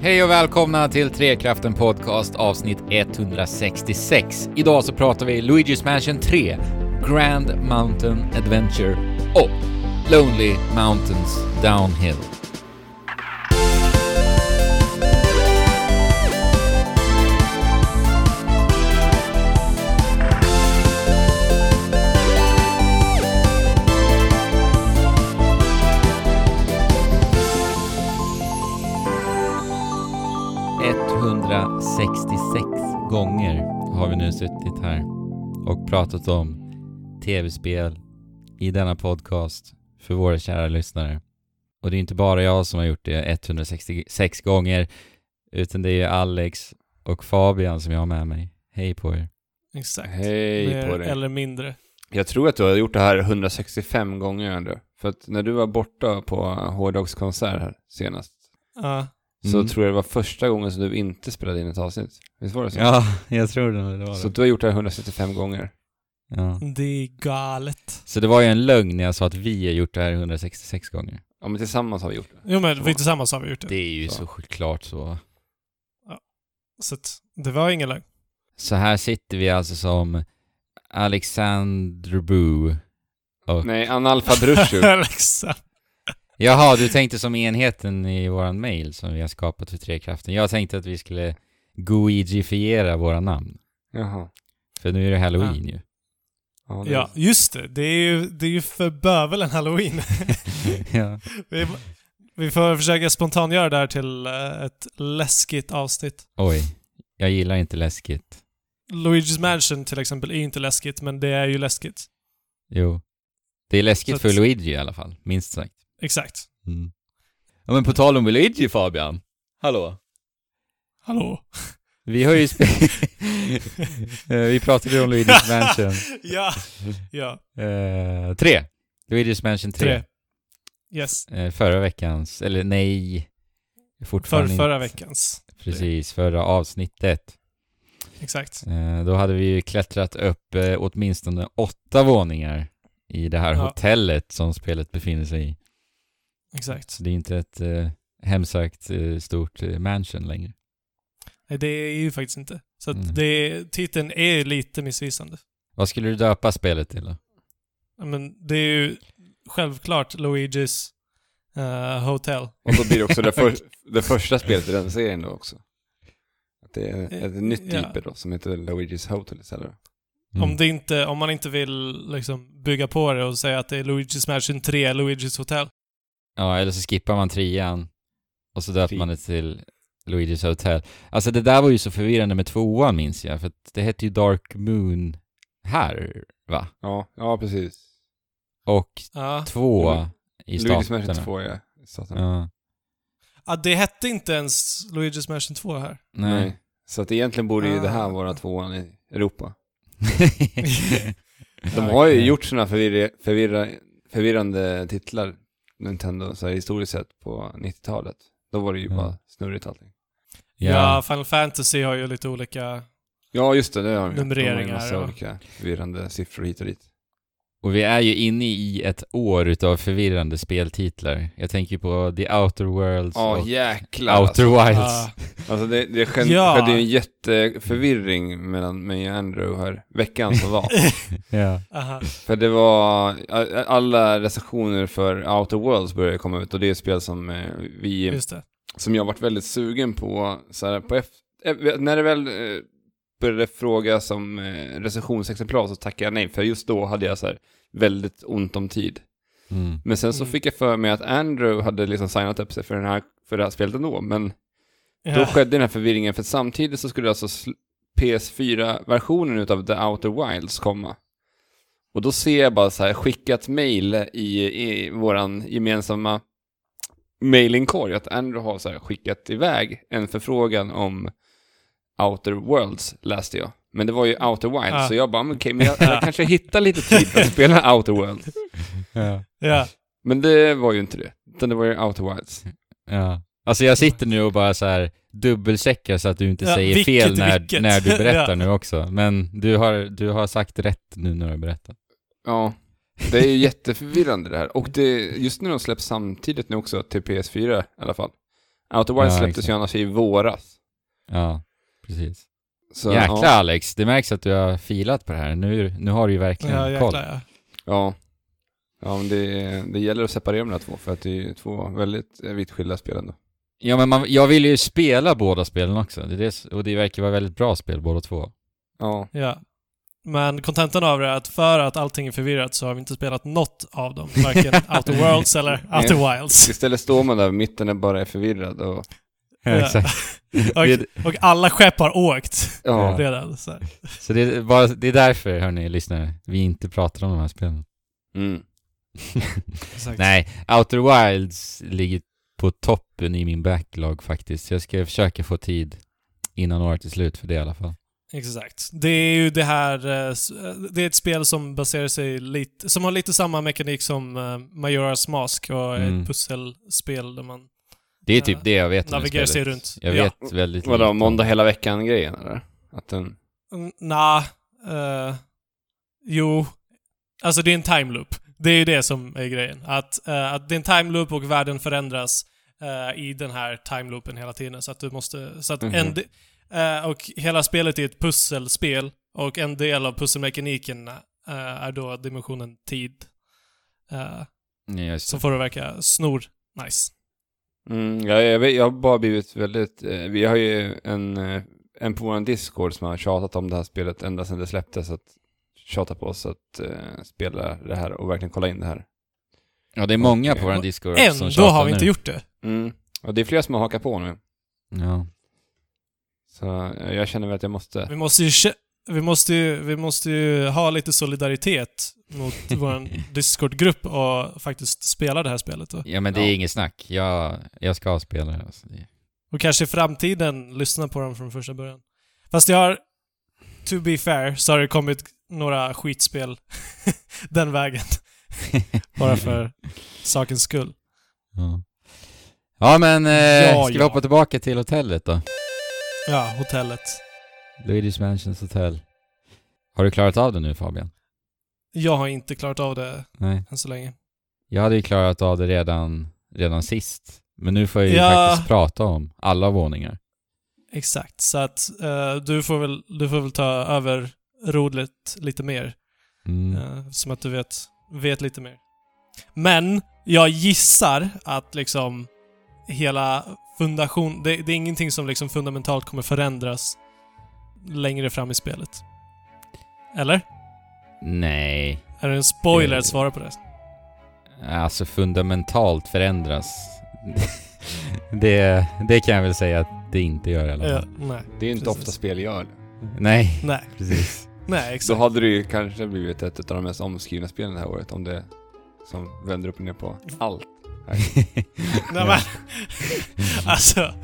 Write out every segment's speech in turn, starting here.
Hej och välkomna till Trekraften Podcast avsnitt 166. Idag så pratar vi Luigi's Mansion 3, Grand Mountain Adventure och Lonely Mountains Downhill. Pratat om tv-spel i denna podcast för våra kära lyssnare. Och det är inte bara jag som har gjort det 166 gånger, utan det är Alex och Fabian som jag har med mig. Hej på er. Exakt. Hej Mer på dig. eller mindre. Jag tror att du har gjort det här 165 gånger ändå. För att när du var borta på hårdrockskonsert här senast, Ja. så Mm. tror jag det var första gången som du inte spelade in ett avsnitt. Visst var det så? Ja, jag tror det var Så det. du har gjort det här 165 gånger. Ja. det är galet. Så det var ju en lögn när jag sa att vi har gjort det här 166 gånger. Ja, men tillsammans har vi gjort det. Jo men vi tillsammans har vi gjort det. Det är ju Så. så klart så. Så att det var ingen lögn. Så här sitter vi alltså som Alexander Boo och... Nej, Analfa Bruschu. Alexa. Jaha, du tänkte som enheten i våran mail som vi har skapat för Trekraften. Jag tänkte att vi skulle Guigifiera våra namn. Jaha. För nu är det halloween ju. Ja, det- Ja, just det. Det är ju, det är ju för bövelen halloween. ja. vi, vi får försöka spontangöra det här till eh, ett läskigt avsnitt. Oj, jag gillar inte läskigt. Luigi's Mansion till exempel är inte läskigt, men det är ju läskigt. Jo. Det är läskigt Så för att- Luigi i alla fall, minst sagt. Exakt. Mm. Ja men på tal om Luigi Fabian. Hallå? Hallå? Vi har ju spelat... vi pratade ju om Luigi's Mansion. ja. Ja. Eh, tre. Luigi's Mansion 3. Tre. Yes. Eh, förra veckans, eller nej. För Fortfarande förra inte. veckans. Precis, förra avsnittet. Exakt. Eh, då hade vi ju klättrat upp eh, åtminstone åtta våningar i det här Ja. hotellet som spelet befinner sig i. Exakt. Så det är inte ett eh, hemsökt eh, stort eh, mansion längre. Nej, det är ju faktiskt inte. Så att Mm. det, titeln är lite missvisande. Vad skulle du döpa spelet till då? Men det är ju självklart Luigi's eh, Hotel. Och då blir det också det, för, det första spelet i den serien då också. Att det är ett nytt Ja. IP då, som heter Luigi's Hotel istället. Mm. Om, det inte, om man inte vill liksom bygga på det och säga att det är Luigi's Mansion 3, Luigi's Hotel. Ja, eller så skippar man trean och så döper man det till Luigi's Hotel. Alltså det där var ju så förvirrande med tvåan minns jag, för att det hette ju Dark Moon här, va? Ja, ja precis. Och Ja. två Mm. i Luigi's staterna. Mansion 2 ja. staterna. Ja, ja. Det hette inte ens Luigi's Mansion 2 här. nej. Nej. Så att egentligen borde ju det här Ah. vara tvåan i Europa. De Ja, har ju gjort sådana förvirra, förvirra, förvirrande titlar, Nintendo, så här historiskt sett på 90-talet. Då var det ju Ja. bara snurrigt allting. Ja. ja. Final Fantasy har ju lite olika... Ja, just det, det har de. De har ju Numreringar, massa ja. olika förvirrande siffror hit och dit. Och vi är ju inne i ett år utav förvirrande speltitlar. Jag tänker på The Outer Worlds Ja, och jäklar Outer alltså. Wilds. Ah, alltså det, det skedde, Ja. skedde ju en jätteförvirring mellan mig och Andrew här veckan som var. Ja. aha. För det var, alla recensioner för Outer Worlds började komma ut och det är ett spel som eh, vi, Just det. Som jag varit väldigt sugen på, så här, på eh, när det väl eh, började frågas om eh, recensionsexemplar så tackade jag nej, för just då hade jag så här väldigt ont om tid. Mm. Men sen så Mm. fick jag för mig att Andrew hade liksom signat upp sig för, den här, för det här spelet ändå, men då Ja. skedde den här förvirringen för samtidigt så skulle alltså sl- PS4-versionen utav The Outer Wilds komma. Och då ser jag bara så här skickat mail i, i våran gemensamma mailingkorg att Andrew har så här skickat iväg en förfrågan om Outer Worlds läste jag. Men det var ju Outer Wilds, Ah. så jag bara, okej, men jag, jag kanske hittar lite tid för att spela Outer Worlds. Ja. Ja. Men det var ju inte det, utan det var ju Outer Wilds. ja. Alltså jag sitter nu och bara så här dubbelcheckar så att du inte Ja, säger vilket, fel när, vilket. när du berättar Ja. nu också. Men du har, du har sagt rätt nu när du har berättat. Ja, det är ju jätteförvirrande det här. Och det, just nu de släpps samtidigt nu också till PS4 i alla fall. Outer Wilds Ja, släpptes exakt. ju annars i våras. Ja, precis. Så, Jäklar ja. Alex, det märks att du har filat på det här. Nu, nu har du ju verkligen Ja, koll. jäklar ja. Ja. Ja, men det, det gäller att separera de där två, för att det är två väldigt vitt skilda spel ändå. Ja men man, jag vill ju spela båda spelen också. Det är det, och det verkar vara väldigt bra spel båda två. Ja. ja. Men kontentan av det är att för att allting är förvirrat så har vi inte spelat något av dem. Varken Outer Worlds eller Outer Wilds. Istället står man där, mitten är bara förvirrad och... Ja. Exakt. Och, och alla skepp har åkt Ja. redan. Så. Så det är, bara, det är därför, hörni lyssnare, vi inte pratar om de här spelen. Mm. Nej, Outer Wilds ligger på toppen i min backlog faktiskt. Jag ska försöka få tid innan året är slut för det i alla fall. Exakt. Det är ju det här... eh, eh, Det är ett spel som baserar sig lite... Som har lite samma mekanik som uh, Majora's Mask och Mm. ett pusselspel där man Det är typ det jag vet om navigerar sig runt. Jag Ja. vet väldigt Vadå, lite måndag hela veckan-grejen eller? Att den... Mm, Nah, eh, jo. Alltså det är en time loop. Det är ju det som är grejen. Att, eh, att det är en time loop och världen förändras eh, i den här time loopen hela tiden. Så att du måste... Så att Mhm. en, eh, och hela spelet är ett pusselspel. Och en del av pusselmekaniken eh, är då dimensionen tid. Eh, Ja, som får det verka snor nice. Mm, ja, jag, vet, jag har bara blivit väldigt... Eh, vi har ju en, en på vår Discord som har tjatat om det här spelet ända sedan det släpptes. Att tjata på oss att eh, spela det här och verkligen kolla in det här. Ja, det är många på vår Discord som Ändå tjatar har vi inte nu. gjort det. Mm. Och det är flera som har hakat på nu. Ja. Så eh, jag känner väl att jag måste... Vi måste ju, vi måste ju, vi måste ju ha lite solidaritet mot vår Discord-grupp och faktiskt spela det här spelet. Då. ja, men det är Ja. inget snack. Jag, jag ska spela det. Alltså. Och kanske i framtiden lyssna på dem från första början. Fast jag har, to be fair, så har det kommit några skitspel den vägen. Bara för sakens skull. Ja. Ja men, eh, Ja, ska vi hoppa tillbaka till hotellet då? Ja, hotellet. Luigi's Mansions Hotel. Har du klarat av det nu Fabian? Jag har inte klarat av det Nej. än så länge. Jag hade ju klarat av det redan, redan sist. Men nu får jag ju Ja. faktiskt prata om alla våningar. Exakt. Så att eh, du, får väl, du får väl ta över rodlet lite mer. Mm. Eh, som att du vet, vet lite mer. Men jag gissar att liksom hela fundation... Det, det är ingenting som liksom fundamentalt kommer förändras längre fram i spelet. Eller? Nej. Är det en spoiler Eh, att svara på det? Alltså fundamentalt förändras. det, det kan jag väl säga att det inte gör i alla Ja, fall. nej. Det är inte Precis. ofta spel gör det. Nej, Nej, precis. nej Då exakt. hade det ju kanske blivit ett av de mest omskrivna spelen det här året om det som vänder upp och ner på allt. Nej, men, alltså,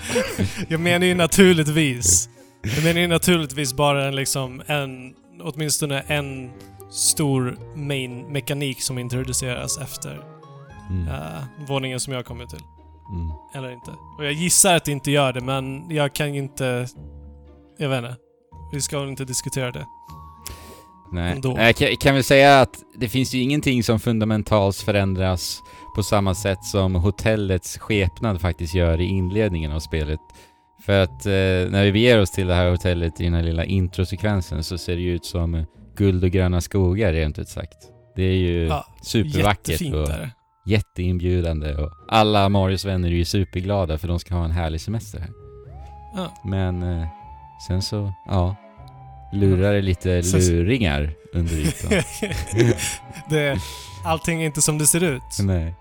jag menar ju naturligtvis. Jag menar ju naturligtvis bara en liksom en, åtminstone en stor main-mekanik som introduceras efter Mm. uh, våningen som jag kommer till. Mm. Eller inte. Och jag gissar att det inte gör det, men jag kan inte... Jag vet inte. Vi ska väl inte diskutera det. Nej. Ändå. Jag kan, väl säga att det finns ju ingenting som fundamentalt förändras på samma sätt som hotellets skepnad faktiskt gör i inledningen av spelet. För att eh, när vi beger oss till det här hotellet i den här lilla introsekvensen så ser det ju ut som guld och gröna skogar rent ut sagt. Det är ju Ja, supervackert och är det. jätteinbjudande och alla Marios vänner är ju superglada för de ska ha en härlig semester här. Ja. Men eh, sen så, ja, lurar det lite Så- luringar under ytan. det, allting är inte som det ser ut. Nej.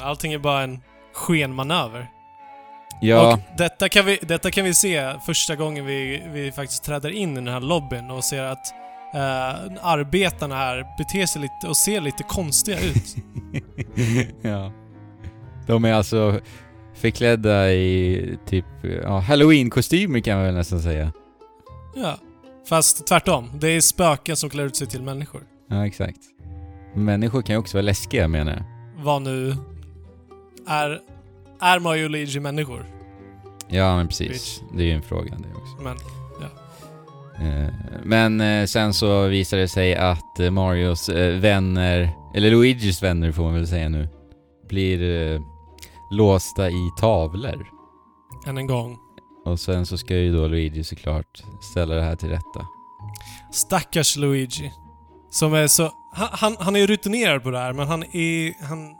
Allting är bara en skenmanöver. Ja, Och detta kan, vi, detta kan vi se första gången vi, vi faktiskt träder in i den här lobbyn och ser att eh, arbetarna här beter sig lite och ser lite konstiga ut. ja. De är alltså förklädda i typ, ja, halloween-kostymer kan man väl nästan säga. Ja. Fast tvärtom. Det är spöken som klär ut sig till människor. Ja, exakt. Människor kan ju också vara läskiga menar jag. Vad nu... Är... Är Mario och Luigi människor? Ja, men precis. Bitch. Det är ju en fråga det också. Men... Eh, Men eh, sen så visar det sig att eh, Marios vänner, eller Luigis vänner får man väl säga nu, blir låsta i tavlor. Än en gång. Och sen så ska ju då Luigi såklart ställa det här till rätta. Stackars Luigi. Som är så... Han, han, han är ju rutinerad på det här, men han är, han,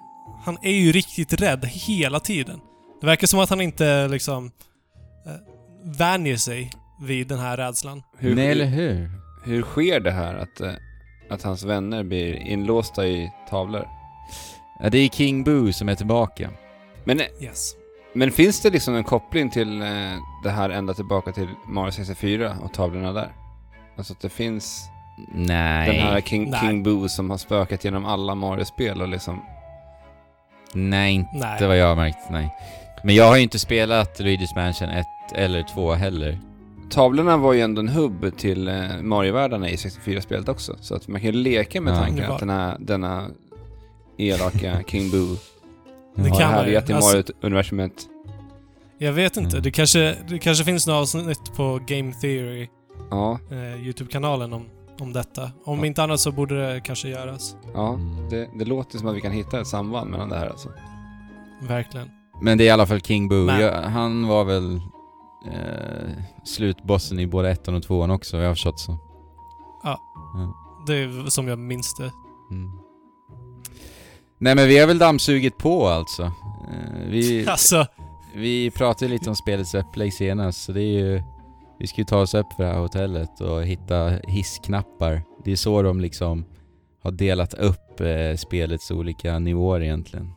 han är ju riktigt rädd hela tiden. Det verkar som att han inte liksom eh, vänjer sig vid den här rädslan. Hur, Nej, eller hur? hur sker det här att, eh, att hans vänner blir inlåsta i tavlor? Ja, det är King Boo som är tillbaka. Men, eh, Yes. Men finns det liksom en koppling till eh, det här ända tillbaka till Mario 64 och tavlorna där? Alltså att det finns Nej. den här King, Nej. King Boo som har spökat genom alla Mario-spel och liksom... Nej, inte Nej. vad jag har märkt. Nej. Men jag har ju inte spelat Luigi's Mansion 1 eller 2 heller. Tavlorna var ju ändå en hubb till eh, Mario-världarna i 64-spelet också. Så att man kan ju leka med Ja. tanken var- att den här, denna elaka King Boo Det har kan man ju. härjat i Alltså- Mario-universumet. Jag vet inte. Mm. Det, kanske, det kanske finns något avsnitt på Game Theory, Ja, eh, YouTube-kanalen, om, om detta. Om Ja. inte annat så borde det kanske göras. ja. Det, det låter som att vi kan hitta ett samband mellan det här alltså. Verkligen. Men det är i alla fall King Boo. Jag, han var väl eh, slutbossen i både ettan och tvåan också, jag har förstått så. Ja. Ja. Det är som jag minns det. Mm. Nej men vi har väl dammsugit på alltså. Eh, vi, Alltså, vi pratade lite om spelets upplägg senast, så det är ju... Vi ska ju ta oss upp för det här hotellet och hitta hissknappar. Det är så de liksom har delat upp eh, spelets olika nivåer egentligen.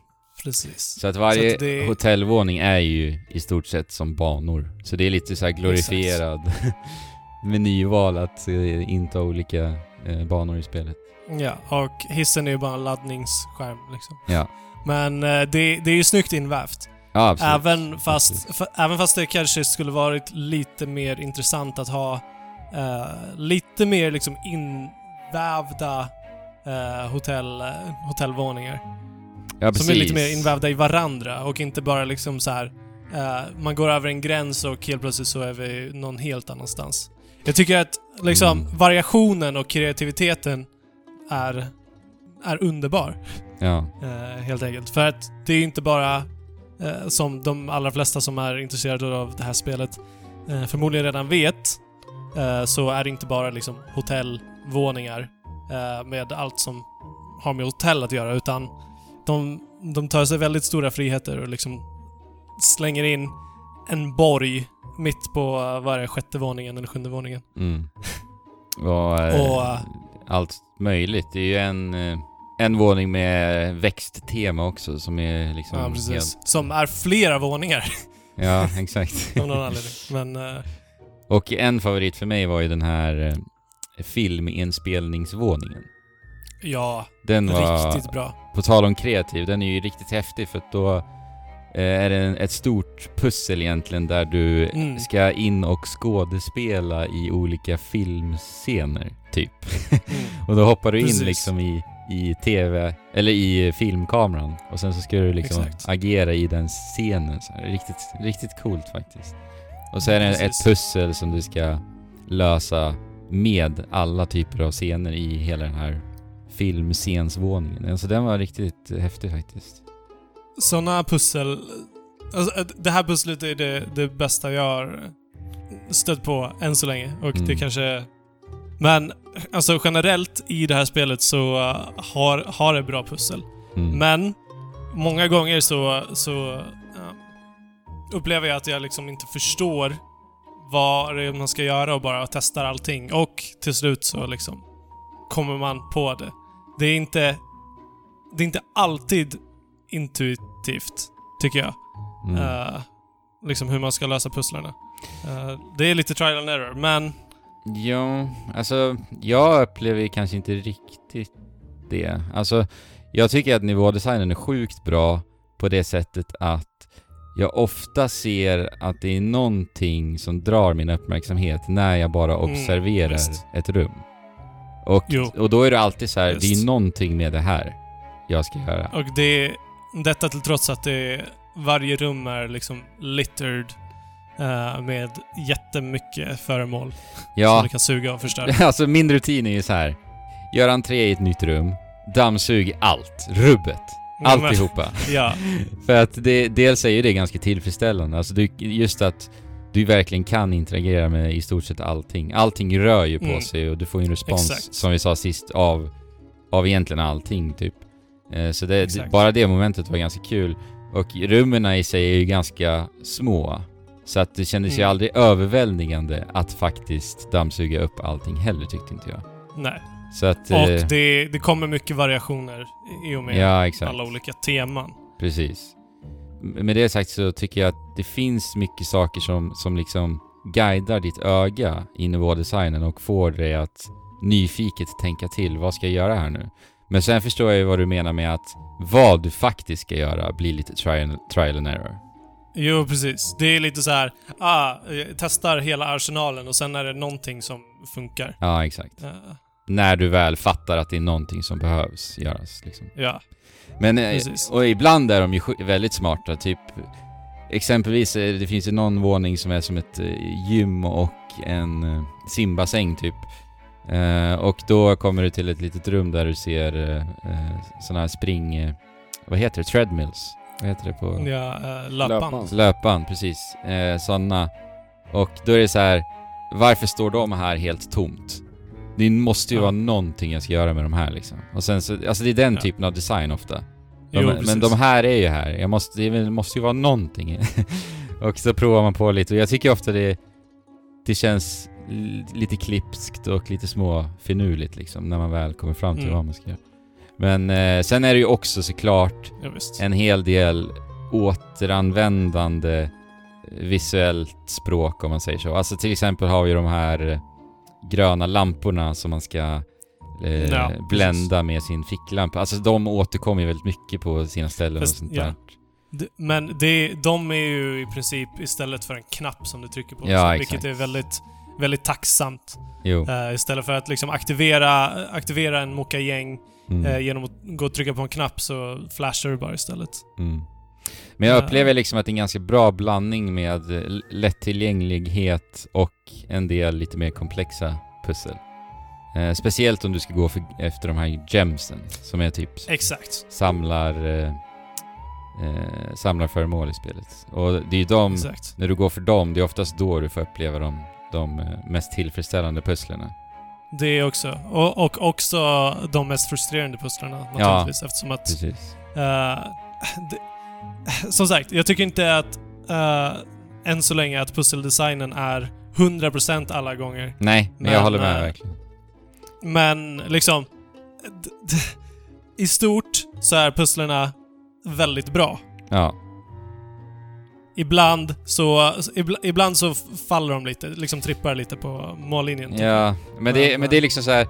precis. Så att varje Så att det- hotellvåning är ju i stort sett som banor. Så det är lite så här glorifierad menyval att eh, inta olika banor i spelet. Ja, och hissen är ju bara en laddningsskärm liksom. Ja, Men eh, det, det är ju snyggt invävt. ja absolut. Även fast, för, även fast det kanske skulle varit lite mer intressant att ha eh, lite mer liksom invävda eh, hotell, eh, hotellvåningar. ja, Som är lite mer invävda i varandra och inte bara liksom så här. Eh, man går över en gräns och helt plötsligt så är vi någon helt annanstans. Jag tycker att liksom Mm. variationen och kreativiteten är, är underbar. Ja, Eh, helt enkelt. För att det är inte bara eh, som de allra flesta som är intresserade av det här spelet eh, förmodligen redan vet, eh, så är det inte bara liksom hotellvåningar eh, med allt som har med hotell att göra, utan de, de tar sig väldigt stora friheter och liksom slänger in en borg mitt på, eh, vad är det, sjätte våningen eller sjunde våningen. mm. Och, Och, eh, allt möjligt. Det är ju en, eh, en våning med växttema också som är liksom Ja, precis. helt... Som är flera våningar Ja, exakt. av någon anledning. Men Och en favorit för mig var ju den här filminspelningsvåningen. ja, Den var, riktigt bra. på tal om kreativ, den är ju riktigt häftig för att då är det ett stort pussel egentligen där du Mm. ska in och skådespela i olika filmscener, typ. Mm. Och då hoppar du in Precis. liksom i, i TV, eller i filmkameran och sen så ska du liksom Exakt. agera i den scenen. Så. Riktigt, riktigt coolt faktiskt. Och så är det ett Precis. pussel som du ska lösa med alla typer av scener i hela den här filmscensvåningen. Alltså den var riktigt häftig faktiskt. Såna pussel... Alltså, äh, det här pusslet är det, det bästa jag har stött på än så länge. Och det Mm. kanske... Men alltså generellt i det här spelet så uh, har, har det bra pussel. Mm. Men många gånger så, så ja, upplever jag att jag liksom inte förstår vad det är man ska göra och bara testar allting. Och till slut så liksom kommer man på det. Det är inte, det är inte alltid intuitivt, tycker jag. Mm. Eh, liksom hur man ska lösa pusslarna. Eh, det är lite trial and error, men Ja, alltså jag upplever kanske inte riktigt det. Alltså, jag tycker att nivådesignen är sjukt bra på det sättet att jag ofta ser att det är någonting som drar min uppmärksamhet när jag bara Mm, observerar visst. ett rum. Och, Jo. och då är det alltid så här, det är någonting med det här jag ska göra. Och det... Detta till trots att det... Varje rum är liksom littered eh, med jättemycket föremål som Ja, du kan suga och förstöra. alltså min rutin är ju så här. Gör entré i ett nytt rum, dammsug allt, rubbet. men- Alltihopa. Ja, För att det, dels är ju det ganska tillfredsställande. Alltså du, just att du verkligen kan interagera med i stort sett allting. Allting rör ju på Mm. sig och du får ju en respons, Exakt. som vi sa sist, av, av egentligen allting typ. Eh, så det, bara det momentet var ganska kul. Och rummen i sig är ju ganska små. Så att det kändes ju Mm. aldrig överväldigande att faktiskt dammsuga upp allting heller tyckte inte jag. nej. Så att... Och eh, det, det kommer mycket variationer i och med ja, alla olika teman. Precis. Med det sagt så tycker jag att det finns mycket saker som, som liksom guidar ditt öga i nivådesignen och får dig att nyfiket tänka till. Vad ska jag göra här nu? Men sen förstår jag ju vad du menar med att vad du faktiskt ska göra blir lite trial, trial and error. Jo, precis. Det är lite så här, ah, testar hela arsenalen och sen är det någonting som funkar. Ja, exakt. Eh, När du väl fattar att det är någonting som behövs göras liksom. ja, Men, eh, Precis. och ibland är de ju väldigt smarta, typ Exempelvis, eh, det finns ju någon våning som är som ett eh, gym och en simbassäng typ. Eh, och då kommer du till ett litet rum där du ser eh, eh, såna här spring... Eh, vad heter det? Treadmills? Vad heter det på... ja uh, löpband. Löpband. Precis. Eh, såna. Och då är det så här, varför står de här helt tomt? Det måste ju Ja. vara någonting jag ska göra med de här liksom. Och sen så, alltså det är den Ja. typen av design ofta. De, Jo, men de här är ju här. Jag måste, det måste ju vara någonting. och så provar man på lite och jag tycker ofta det, det känns lite klipskt och lite små finurligt liksom när man väl kommer fram till Mm. vad man ska göra. Men eh, sen är det ju också såklart Ja, en hel del återanvändande visuellt språk om man säger så. Alltså till exempel har vi de här eh, gröna lamporna som man ska eh, Ja, blända med sin ficklampa. Alltså de återkommer ju väldigt mycket på sina ställen Fast, och sånt ja. där. Men det, de är ju i princip istället för en knapp som du trycker på. Ja, så, exakt. vilket är väldigt, väldigt tacksamt. Eh, istället för att liksom aktivera, aktivera en mokka-gäng Mm. eh, genom att gå och trycka på en knapp så flashar du bara istället. Mm. Men jag Eh. upplever liksom att det är en ganska bra blandning med lättillgänglighet och en del lite mer komplexa pussel. Eh, speciellt om du ska gå för, efter de här gemsen, som är typ Exakt. samlar, eh, eh, samlar föremål i spelet. Och det är ju de, Exakt. när du går för dem, det är oftast då du får uppleva de, de eh, mest tillfredsställande pusslerna. Det också. Och, och också de mest frustrerande pusslarna naturligtvis eftersom att... Precis. eh, det, som sagt, jag tycker inte att uh, än så länge att pusseldesignen är 100% alla gånger. Nej, men, Men, jag håller med eh, verkligen. Men liksom... I stort så är pusslerna väldigt bra. Ja, Ibland så, ibla- ibland så faller de lite, liksom trippar lite på mållinjen. typ. ja. Men, det, Men, men det är liksom så här.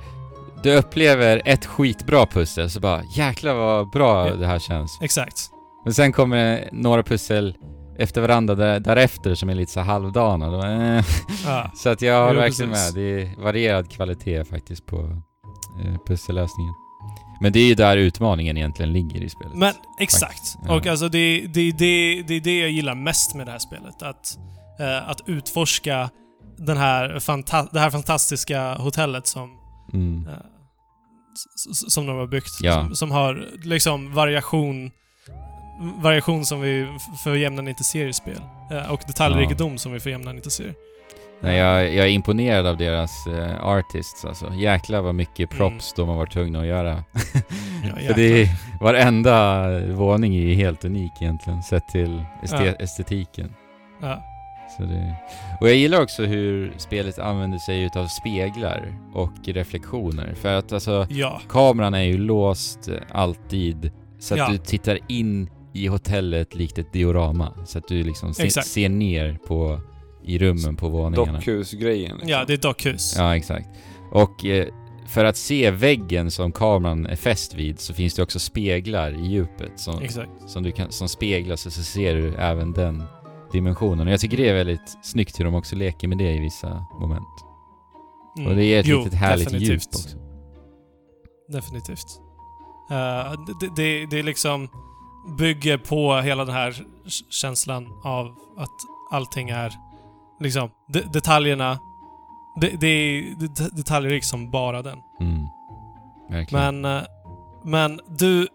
Du upplever ett skitbra pussel, så bara jäklar vad bra det här känns. Exakt. Men sen kommer några pussel efter varandra där, därefter som är lite så halvdana. Då, eh. Ja. Så att jag håller verkligen precis. med. Det är varierad kvalitet faktiskt på eh, pussellösningen. Men det är ju där utmaningen egentligen ligger i spelet. Men exakt. Ja. Och alltså det, det, det, det är det jag gillar mest med det här spelet. Att, eh, att utforska den här fanta- det här fantastiska hotellet som, Mm. eh, som de har byggt. Ja. Som, som har liksom variation variation som vi för jämnan inte ser i spel. Eh, och detaljrikedom som vi för jämnan inte ser. Nej, jag, jag är imponerad av deras eh, artists alltså. Jäklar vad mycket props de har varit tvungna att göra. Ja, För det är, varenda våning är helt unik egentligen, sett till este- Ja. estetiken. Ja. Så det... Och jag gillar också hur spelet använder sig utav speglar och reflektioner. För att alltså, ja. kameran är ju låst eh, alltid. Så att Ja. du tittar in i hotellet likt ett diorama. Så att du liksom se, ser ner på, i rummen på våningarna. Dockhusgrejen. Liksom. ja, det är dockhus. Ja, exakt. Och eh, för att se väggen som kameran är fäst vid så finns det också speglar i djupet som, Exakt. som, du kan, som speglas och så ser du även den dimensionen. Och jag tycker det är väldigt snyggt hur de också leker med det i vissa moment. Mm. Och det ger ett Jo, litet härligt definitivt. djup också. Definitivt. Eh, det, det, det liksom bygger på hela den här känslan av att allting är liksom de, detaljerna. Det, det är det, detaljrikt som bara den. Mm. Verkligen. Men, eh, men du,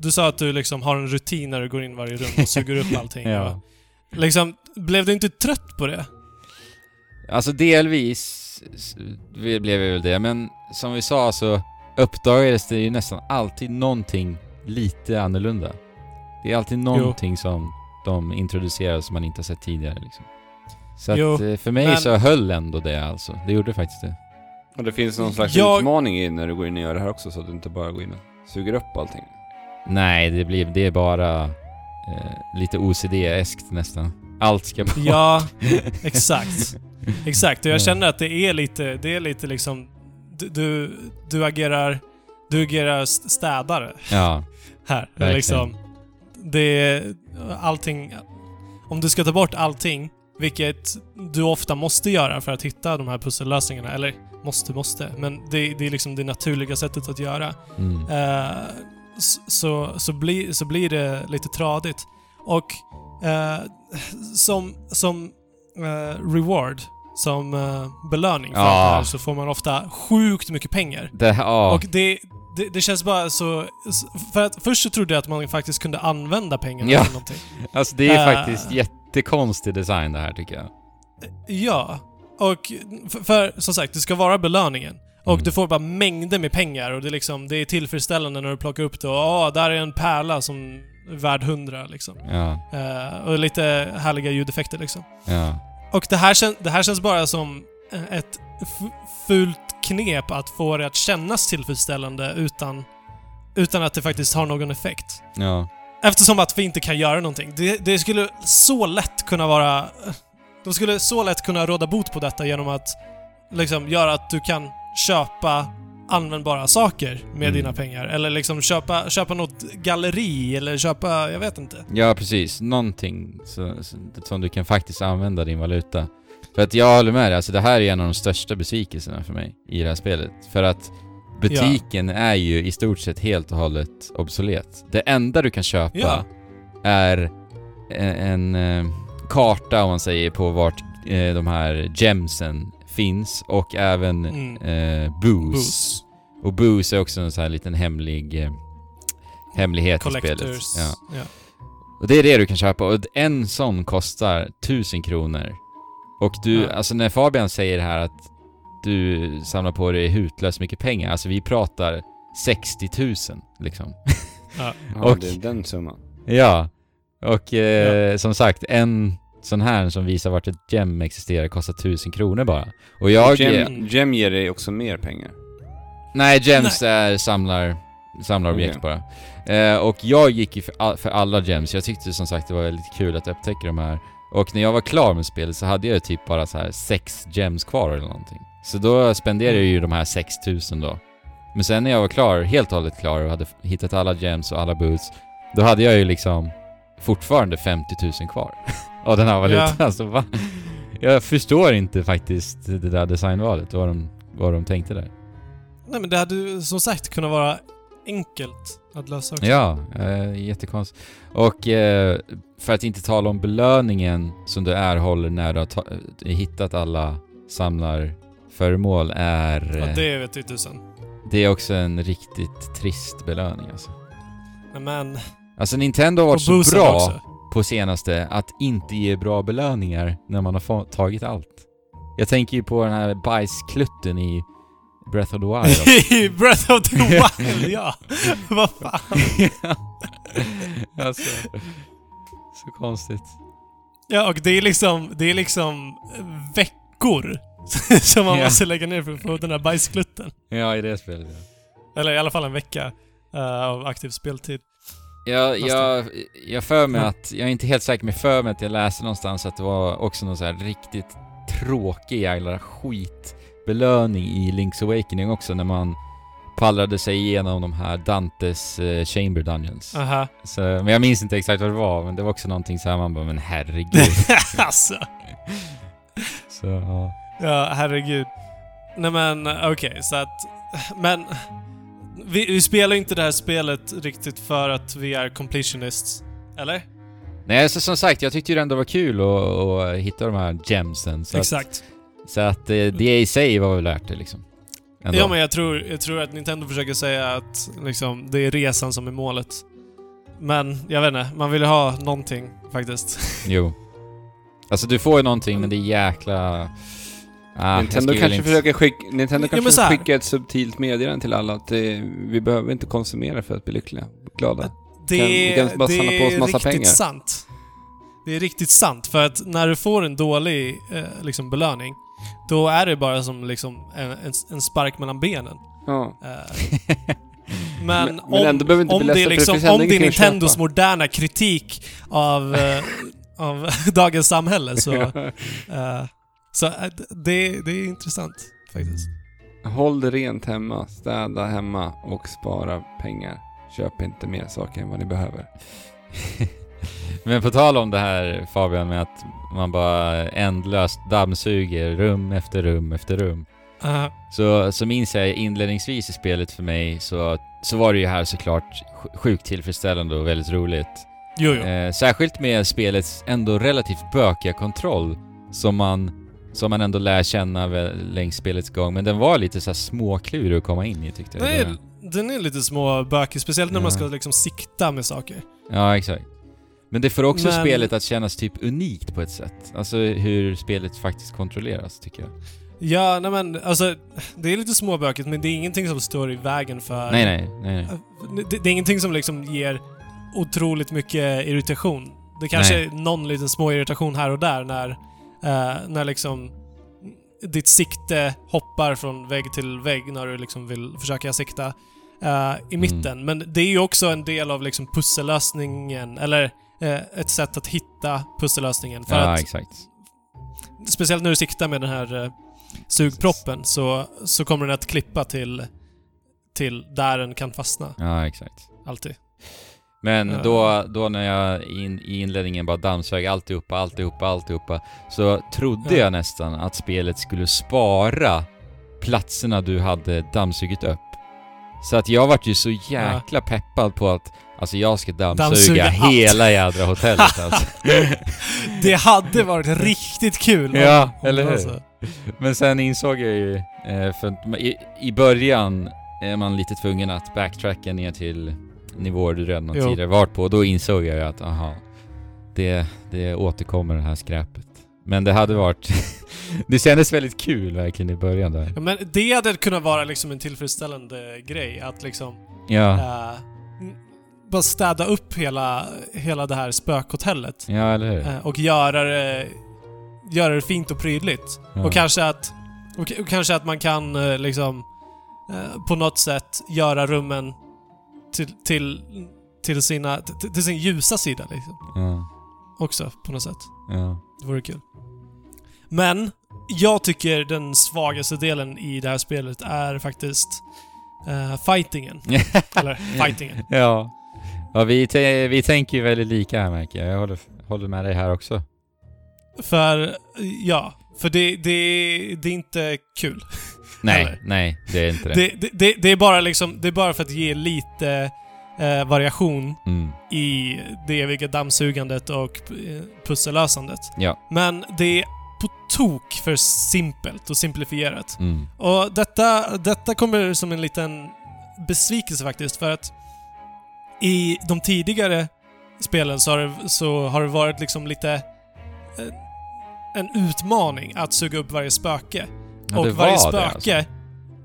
du sa att du liksom har en rutin när du går in i varje rum och suger upp allting. Ja. Liksom, blev du inte trött på det? Alltså delvis vi- blev jag väl det, men som vi sa så uppdagades det ju nästan alltid någonting lite annorlunda. Det är alltid någonting som de introducerar som man inte har sett tidigare liksom. Så att Jo, eh, för mig men- så höll ändå det alltså. Det gjorde faktiskt det. Och det finns någon slags Jag- utmaning i när du går in och gör det här också, så att du inte bara går in och suger upp allting. Nej, det blir, det är bara eh, lite OCD-eskt nästan. Allt ska bara... Ja, exakt. Exakt, och jag Ja. känner att det är lite, det är lite liksom... Du, du, du agerar... Du agerar st- städare ja. här. Verkligen. Liksom, det är allting... Om du ska ta bort allting, vilket du ofta måste göra för att hitta de här pussellösningarna, eller måste, måste, men det, det är liksom det naturliga sättet att göra. Mm. S- så, så, blir, så blir det lite tradigt. Och eh, som, som eh, reward, som belöning för Ja. det här, så får man ofta sjukt mycket pengar. Det, ja. Och det, det, det känns bara så... För att först så trodde jag att man faktiskt kunde använda pengarna Ja. till någonting. Alltså det är faktiskt jättekonstig design det här tycker jag. Ja. Och för, för som sagt, det ska vara belöningen. Och Mm. du får bara mängder med pengar och det är liksom, det är tillfredsställande när du plockar upp det och åh, där är en pärla som är värd 100 liksom. Ja, Eh, och lite härliga ljudeffekter liksom. ja. Och det här, kän, det här känns bara som ett fult knep att få det att kännas tillfredsställande utan, utan att det faktiskt har någon effekt. Ja. Eftersom att vi inte kan göra någonting. Det, det skulle så lätt kunna vara... De skulle så lätt kunna råda bot på detta genom att liksom göra att du kan köpa användbara saker med Mm. dina pengar. Eller liksom köpa, köpa något galleri eller köpa, jag vet inte. Ja, precis. Någonting så, så, som du kan faktiskt använda din valuta. För att jag håller med dig, alltså det här är en av de största besvikelserna för mig i det här spelet. För att butiken är ju i stort sett helt och hållet obsolet. Det enda du kan köpa Ja. är en, en eh, karta, om man säger, på vart eh, de här gemsen finns och även Mm. eh, booze. Booze. Och booze är också en sån här liten hemlig eh, hemlighet i Collectors. spelet. Ja. Ja. Och det är det du kan köpa och en sån kostar 1000 kronor. Och du, Ja. alltså när Fabian säger här att du samlar på dig hutlöst mycket pengar, alltså vi pratar 60 000 liksom. Ja, Och- det är den summan. Ja. Och eh, som sagt, en sån här som visar vart ett gem existerar kostar 1000 kronor bara. Och jag... Gem, Gem ger dig också mer pengar. Nej, gems är samlar, samlarobjekt Okej. bara. Eh, och jag gick ju för, all, för alla gems. Jag tyckte som sagt det var väldigt kul att upptäcka de här. Och när jag var klar med spelet så hade jag typ bara så här sex gems kvar eller någonting. Så då spenderade jag ju de här 6000 då. Men sen när jag var klar, helt och hållet klar och hade hittat alla gems och alla boots, då hade jag ju liksom fortfarande 50 000 kvar av den här valutan. Ja. Alltså, va? Jag förstår inte faktiskt det där designvalet, vad de, vad de tänkte där. Nej men det hade ju som sagt kunnat vara enkelt att lösa också. Ja, eh, jättekonstigt. Och eh, för att inte tala om belöningen som du erhåller när du har eh, hittat alla samlarföremål är... Ja, eh, det vet ju tusan. det är också en riktigt trist belöning alltså. Men... Alltså Nintendo har varit så bra också. på senaste att inte ge bra belöningar när man har tagit allt. Jag tänker ju på den här bajsklutten i Breath of the Wild. I Breath of the Wild, ja. Vad fan. alltså, så konstigt. Ja, och det är liksom, det är liksom veckor som man Ja. måste lägga ner för att få den här bajsklutten. Ja, i det spelet ja. Eller i alla fall en vecka eh, av aktiv speltid. Jag, jag, jag för mig att, jag är inte helt säker, men för mig att jag läste någonstans att det var också någon så riktigt tråkig jävla skitbelöning i Link's Awakening också när man pallrade sig igenom de här Dantes eh, Chamber Dungeons. Aha. Så, men jag minns inte exakt vad det var, men det var också någonting så här man bara, men herregud. alltså. så, ja. Ja, herregud. Nej men okej, så att... Men... Vi, vi spelar inte det här spelet riktigt för att vi är completionists. Eller? Nej, så som sagt, jag tyckte ju ändå det var kul att, att hitta de här gemsen. Så Exakt. Att, så att eh, det i sig var väl värt det liksom. Ändå. Ja, men jag tror, jag tror att Nintendo försöker säga att liksom, det är resan som är målet. Men jag vet inte, man vill ju ha någonting faktiskt. Jo. Alltså du får ju någonting men det är jäkla... Ah, Nintendo kanske inte- försöker skicka, Nintendo kanske här. skickar ett subtilt meddelande till alla att det, vi behöver inte konsumera för att bli lyckliga, glada. Det, Kan- vi kan bara det samla på oss är massa riktigt pengar. sant. Det är riktigt sant, för att när du får en dålig eh, liksom belöning, då är det bara som liksom en, en, en spark mellan benen. Ja. Eh, men, Men- men om, ändå behöver inte om det är det liksom, om det är Nintendos köpa. moderna kritik av, eh, av dagens samhälle så, eh, så eh, det, det är intressant faktiskt. Håll det rent hemma, städa hemma och spara pengar. Köp inte mer saker än vad ni behöver. Men på tal om det här Fabian med att man bara ändlöst dammsuger rum efter rum efter rum. Eh, Så, så minns jag inledningsvis i spelet för mig så, så var det ju här såklart sj- sjukt tillfredsställande och väldigt roligt. jo, jo. Eh, särskilt med spelets ändå relativt bökiga kontroll som man, som man ändå lär känna längs spelets gång. Men den var lite så småklurig att komma in i tyckte jag. Är, den är lite småbökig, speciellt när man Ja. ska liksom sikta med saker. Ja, exakt. Men det får också Men- spelet att kännas typ unikt på ett sätt. Alltså hur spelet faktiskt kontrolleras, tycker jag. Ja, nej men alltså, det är lite småbökigt men det är ingenting som står i vägen för... Nej, nej, nej, nej. Det, det är ingenting som liksom ger otroligt mycket irritation. Det kanske Nej. är någon liten små irritation här och där när, eh, när liksom ditt sikte hoppar från vägg till vägg när du liksom vill försöka sikta eh, i mitten. Men det är ju också en del av liksom pussellösningen, eller eh, ett sätt att hitta pussellösningen. För Ja, att exakt. speciellt när du siktar med den här sugproppen så, så kommer den att klippa till, till där den kan fastna. Ja, exakt. Alltid. Men Ja. då, då när jag in, i inledningen bara dammsög alltihopa, alltihopa, alltihopa så trodde Ja. jag nästan att spelet skulle spara platserna du hade dammsugit upp. Så att jag vart ju så jäkla peppad på att alltså jag ska dammsuga, Dammsuga hela jädra hotellet alltså. Det hade varit riktigt kul! Ja, eller hur? så. Men sen insåg jag ju, eh, för i, i början är man lite tvungen att backtracka ner till nivåer du redan Jo. tidigare varit på. Och då insåg jag ju att, aha, det, det återkommer det här skräpet. Men det hade varit... det kändes väldigt kul verkligen i början där. Ja, Men det hade kunnat vara liksom en tillfredsställande grej att liksom Ja, m- bara städa upp hela, hela det här spökhotellet ja eller hur? eh, och göra det, göra det fint och prydligt. Ja. Och kanske att, och, kanske att man kan eh, liksom på något sätt göra rummen till, till, till, sina, till, till sin ljusa sida liksom. Ja, Också på något sätt. ja. Det vore kul. Men jag tycker den svagaste delen i det här spelet är faktiskt eh, fightingen. Eller fightingen. ja. Ja, vi, vi tänker ju väldigt lika här märker jag. Jag håller, håller med dig här också. För, ja. För det, det, det är inte kul. Nej, Eller? nej, det är inte det. Det, det, det, det är bara liksom, det är bara för att ge lite eh, variation Mm. i det eviga dammsugandet och eh, pussellösandet. Ja. Men det är på tok för simpelt och simplifierat. Mm. Och detta, detta kommer som en liten besvikelse faktiskt, för att i de tidigare spelen så har det, så har det varit liksom lite eh, en utmaning att suga upp varje spöke. Ja, och varje var det, spöke alltså.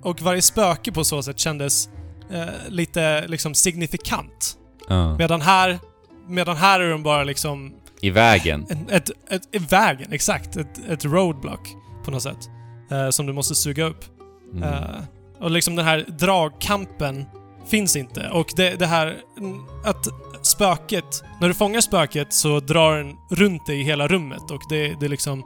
och varje spöke på så sätt kändes eh, lite liksom signifikant. Ja. Medan här, medan här är de bara liksom I vägen. en, ett, ett, ett vägen, exakt. Ett, ett roadblock på något sätt. Eh, som du måste suga upp. Mm. Eh, och liksom den här dragkampen finns inte. Och det, det här mm, att spöket, när du fångar spöket så drar den runt dig i hela rummet och det, det liksom...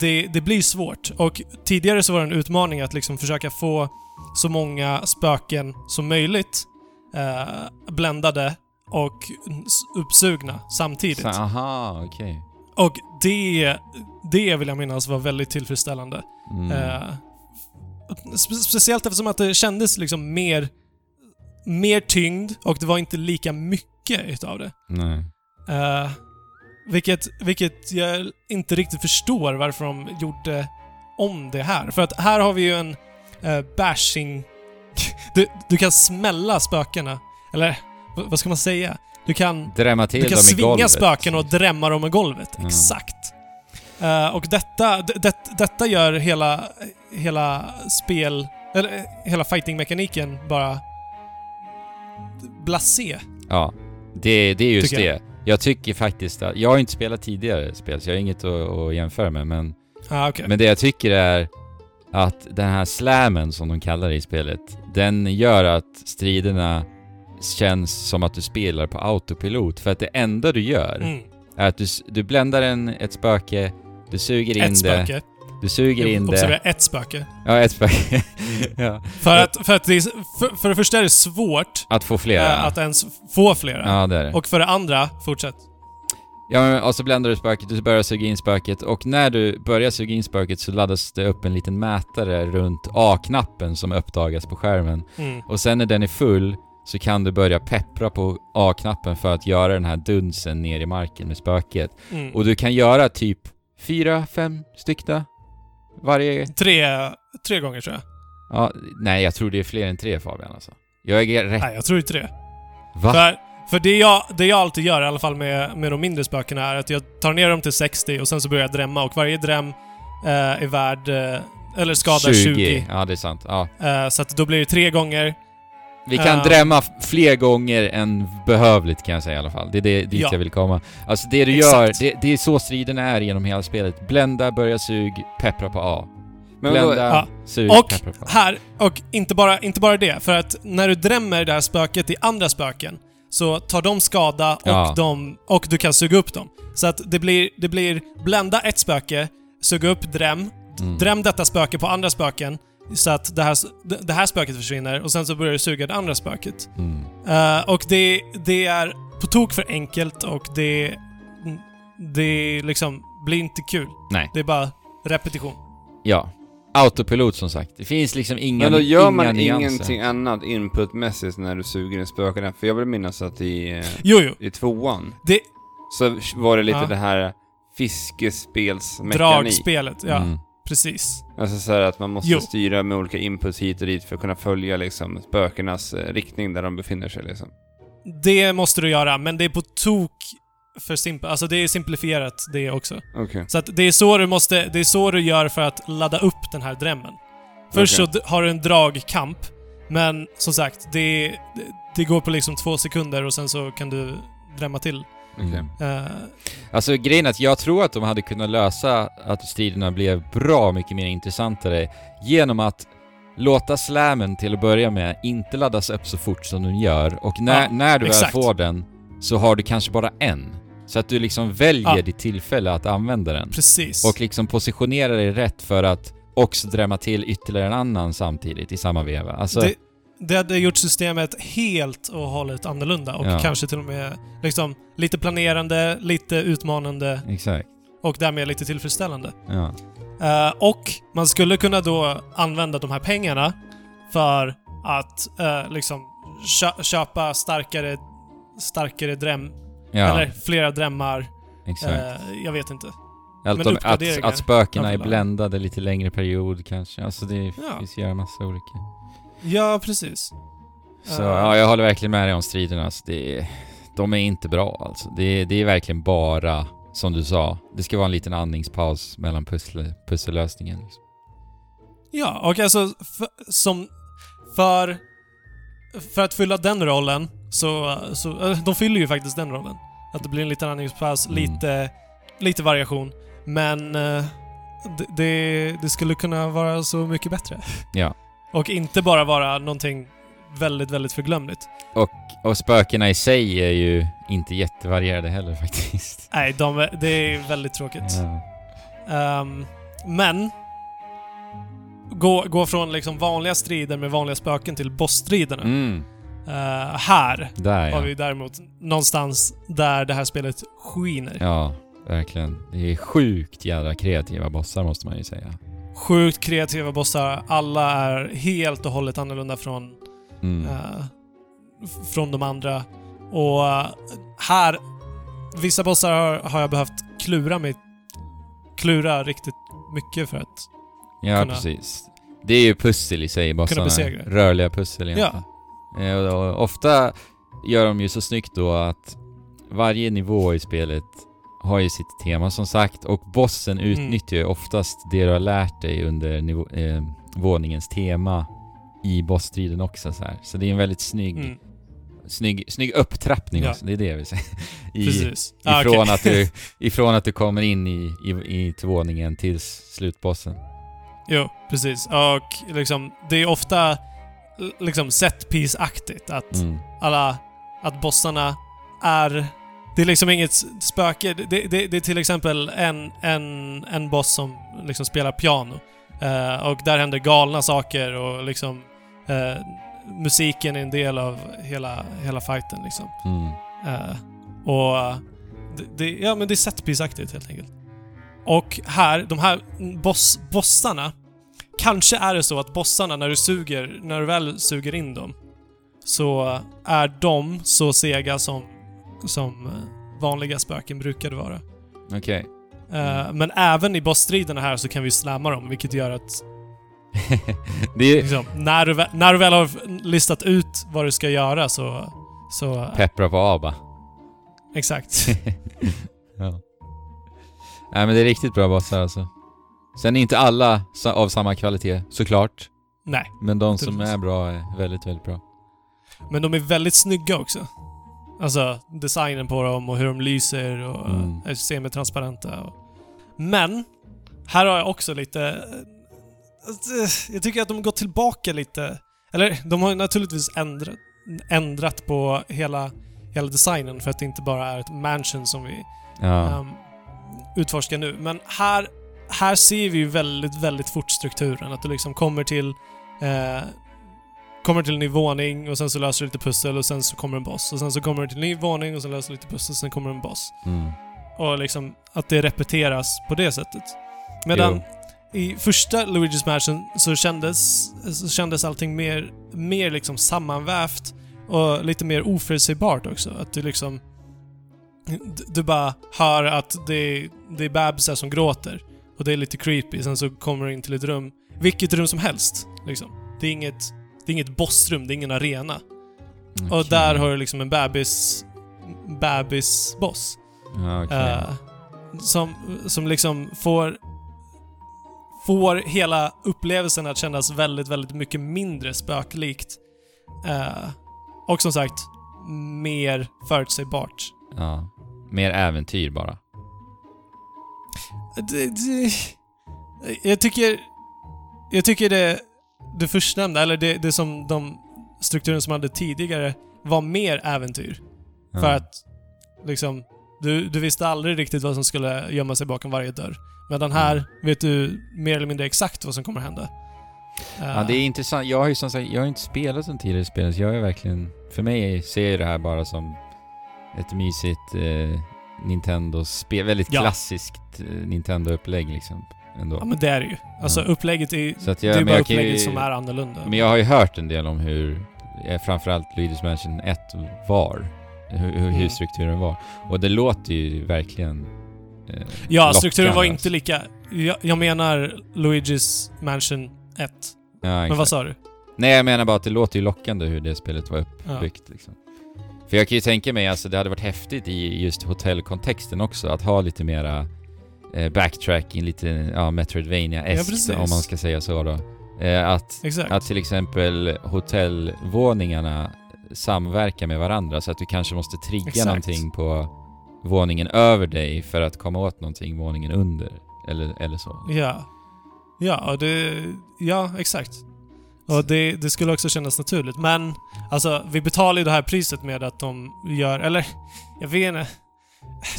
Det, det blir svårt. Och tidigare så var det en utmaning att liksom försöka få så många spöken som möjligt eh, bländade och uppsugna samtidigt. Så, aha, okej. Och det, det vill jag minnas var väldigt tillfredsställande. Mm. Eh, spe- speciellt eftersom att det kändes liksom mer, mer tyngd och det var inte lika mycket utav det. Nej. Eh, vilket, vilket jag inte riktigt förstår varför de gjorde om det här. För att här har vi ju en uh, bashing... Du, du kan smälla spökena. Eller, vad ska man säga? Du kan, Drämma till du kan dem i svinga golvet. spöken och drämma dem i golvet. Ja. Exakt. Eh, och detta, det, detta gör hela, hela spel... Eller eh, hela fighting-mekaniken bara blasé. Ja, det, det är just det. Jag. tycker faktiskt att... Jag har inte spelat tidigare spel, så jag har inget att, att jämföra med, men... Ah, okej. Men det jag tycker är att den här slammen som de kallar det i spelet, den gör att striderna känns som att du spelar på autopilot. För att det enda du gör Mm. är att du, du bländar en, ett spöke, du suger in Ett det, spöke. Du suger in det. ett spöke. Ja, ett spöke. ja. För att, för att det är, för, för det första är det svårt Att få flera. eh, att ens få flera. Ja, det är det. Och för det andra, fortsätt. Ja, men, och så bländar du spöket, du börjar suga in spöket och när du börjar suga in spöket så laddas det upp en liten mätare runt A-knappen som uppdagas på skärmen. Mm. Och sen när den är full så kan du börja peppra på A-knappen för att göra den här dunsen ner i marken med spöket. Mm. Och du kan göra typ fyra, fem styckta varje... Tre, tre gånger tror jag. Ja, nej, jag tror det är fler än tre Fabian alltså. Jag är rätt... Nej, jag tror det. Va? För, för det, jag, det jag alltid gör, i alla fall med, med de mindre spökena, är att jag tar ner dem till 60 och sen så börjar jag drämma och varje dräm eh, är värd... Eh, eller skadar 20. Ja, det är sant. Ja. Eh, så att då blir det tre gånger. Vi kan Ja. drämma fler gånger än behövligt kan jag säga i alla fall. Det är det, dit Ja. jag vill komma. Alltså det du Exakt. gör, det, det är så striden är genom hela spelet. Blända, börja sug, peppra på A. Men Blända, Ja. sug, Och peppra på A. Här, och inte bara, inte bara det, för att när du drämmer det här spöket i andra spöken så tar de skada och, Ja. de, och du kan suga upp dem. Så att det blir, det blir blända ett spöke, suga upp dräm, Mm. dräm detta spöke på andra spöken så att det här, det här spöket försvinner och sen så börjar du suga det andra spöket. Mm. Eh, och det, det är på tok för enkelt och det... Det liksom blir inte kul. Nej. Det är bara repetition. Ja. Autopilot som sagt. Det finns liksom inga men då gör inga man nyanser. ingenting annat inputmässigt när du suger in spökena? För jag vill minnas att i, eh, Jo, jo. i tvåan Det, så var det lite Ja. det här fiskespelsmekanik. dragspelet, ja. Mm. Precis. Alltså så att man måste Jo. styra med olika inputs hit och dit för att kunna följa liksom spökenas eh, riktning där de befinner sig liksom. Det måste du göra, men det är på tok för simpelt. Alltså det är simplifierat det också. Okej. Så att det är så du måste... Det är så du gör för att ladda upp den här drämmen. Först Okej. så har du en dragkamp, men som sagt, det, det, det går på liksom två sekunder och sen så kan du drämma till. Mm. Eh, Alltså grejen är att jag tror att de hade kunnat lösa att striderna blev bra mycket mer intressantare genom att låta slammen till att börja med inte laddas upp så fort som den gör och när, Ja, när du exakt. väl får den så har du kanske bara en. Så att du liksom väljer Ja. ditt tillfälle att använda den. precis. Och liksom positionera dig rätt för att också drämma till ytterligare en annan samtidigt i samma veva. Alltså, det, det hade gjort systemet helt och hållet annorlunda och Ja. kanske till och med liksom lite planerande, lite utmanande exakt. och därmed lite tillfredsställande. Ja. Eh, och man skulle kunna då använda de här pengarna för att eh, liksom kö- köpa starkare, starkare dräm, ja eller flera drämmar. exakt. Eh, jag vet inte. De, att, att spökena är bländade lite längre period kanske. Alltså det Ja. finns ju en massa olika. Ja, precis. Så Eh, ja, jag håller verkligen med dig om striderna. Alltså, det är, de är inte bra alltså. Det är, det är verkligen bara, som du sa, det ska vara en liten andningspaus mellan pussel, pussellösningen. Liksom. Ja, och alltså för, som... För... För att fylla den rollen så... så äh, de fyller ju faktiskt den rollen. Att det blir en liten andningspaus, Mm. lite... Lite variation. Men... eh, det, det skulle kunna vara så mycket bättre. Ja. Och inte bara vara någonting väldigt, väldigt förglömligt. Och spökena i sig är ju inte jättevarierade heller faktiskt. Nej, de, är- det är väldigt tråkigt. Ja. Ehm, men... Gå, gå från liksom vanliga strider med vanliga spöken till bossstriderna. Mm, Eh, här där har ja. vi däremot någonstans där det här spelet skiner. Ja, verkligen. Det är sjukt jävla kreativa bossar måste man ju säga. Sjukt kreativa bossar. Alla är helt och hållet annorlunda från, Mm. f- från de andra. Och eh, här... Vissa bossar har, har jag behövt klura mig... Klura riktigt mycket för att... Ja, kunna- precis. Det är ju pussel i sig, bossarna. Rörliga pussel egentligen. Ja. Och, ofta, gör de ju så snyggt då att varje nivå i spelet har ju sitt tema som sagt och bossen Mm. utnyttjar ju oftast det du har lärt dig under nivå, eh, våningens tema i bossstriden också så här. Så det är en väldigt snygg, Mm, snygg, snygg upptrappning Ja. också, det är det jag vill säga. I, precis. Ah, ifrån, okej. att du, ifrån att du kommer in i, i, i till våningen till slutbossen. Jo, precis. Och liksom, det är ofta liksom set piece-aktigt att Mm. alla... Att bossarna är... Det är liksom inget spöke. Det, det, det är till exempel en, en, en boss som liksom spelar piano. Eh, och där händer galna saker och liksom... eh, musiken är en del av hela, hela fighten liksom. Mm. Eh, och det, det, ja, men det är setpiece-aktigt helt enkelt. Och här, de här boss, bossarna. Kanske är det så att bossarna, när du suger, när du väl suger in dem, så är de så sega som, som eh, vanliga spöken brukade vara. Okej. Eh, Men även i bossstriderna här så kan vi slamma dem, vilket gör att är liksom, när, du, vä- när du väl har listat ut vad du ska göra så... så peppra på ABBA. exakt. ja. Nej men det är riktigt bra bossar alltså. Sen är inte alla av samma kvalitet, såklart. Nej. Men de som är bra är väldigt, väldigt bra. Men de är väldigt snygga också. Alltså designen på dem och hur de lyser och Mm. är semitransparenta. Och... Men, här har jag också lite... eh, Jag tycker att de går tillbaka lite. Eller, de har naturligtvis ändrat, ändrat på hela, hela designen för att det inte bara är ett mansion som vi Ja. um, utforskar nu. Men här, här ser vi ju väldigt, väldigt fort strukturen. Att du liksom kommer till eh, kommer till en ny våning och sen så löser du lite pussel och sen så kommer en boss. Och sen så kommer du till en ny våning och sen löser du lite pussel och sen kommer en boss. Mm. Och liksom att det repeteras på det sättet. Medan i första Luigi's Mansion så kändes, så kändes allting mer, mer liksom sammanvävt och lite mer oförutsägbart också. Att du liksom... du- Du bara hör att det, det är bebisar som gråter. Och det är lite creepy. Sen så kommer du in till ett rum. Vilket rum som helst. Liksom. Det är inget, det är inget bossrum, det är ingen arena. Och Okej. där har du liksom en bebis... Bebis-boss. Ja, okej. Eh, som, som liksom får får hela upplevelsen att kännas väldigt, väldigt mycket mindre spöklikt. Eh, och som sagt, mer förutsägbart. Ja. Mer äventyr bara. Det, det, jag tycker... Jag tycker det, det förstnämnda, eller det, det som de strukturen som hade tidigare, var mer äventyr. Ja. För att liksom, du, du visste aldrig riktigt vad som skulle gömma sig bakom varje dörr. Medan här vet du mer eller mindre exakt vad som kommer hända. Ja, Eh, det är intressant. Jag har ju som sagt, jag har inte spelat som tidigare spel, så jag är verkligen... För mig ser jag det här bara som ett mysigt eh, Nintendo-spel. Väldigt Ja. klassiskt eh, Nintendo-upplägg liksom. Ändå. Ja men det är det ju. Alltså Ja. upplägget är, Så att det jag, är men bara jag kan ju- upplägget som är annorlunda. Men jag har ju hört en del om hur, eh, framförallt Luigi's Mansion 1 var. Hur, hur, Mm. strukturen var. Och det låter ju verkligen eh, ja, lockande, strukturen var alltså. inte lika... Jag, jag menar Luigi's Mansion 1. Ja, Men exakt. vad sa du? Nej, jag menar bara att det låter ju lockande hur det spelet var Ja. uppbyggt liksom. För jag kan ju tänka mig, alltså det hade varit häftigt i just hotellkontexten också, att ha lite mera eh, backtracking, lite ja, Ja, Metroidvania-eskt precis. om man ska säga så då. Eh, att, Exakt. att till exempel hotellvåningarna samverkar med varandra så att du kanske måste trigga Exakt. någonting på våningen över dig för att komma åt någonting våningen under. Eller, eller så. Ja. Ja, det... Ja, exakt. Och det, det skulle också kännas naturligt. Men, alltså, vi betalar ju det här priset med att de gör... Eller, jag vet inte.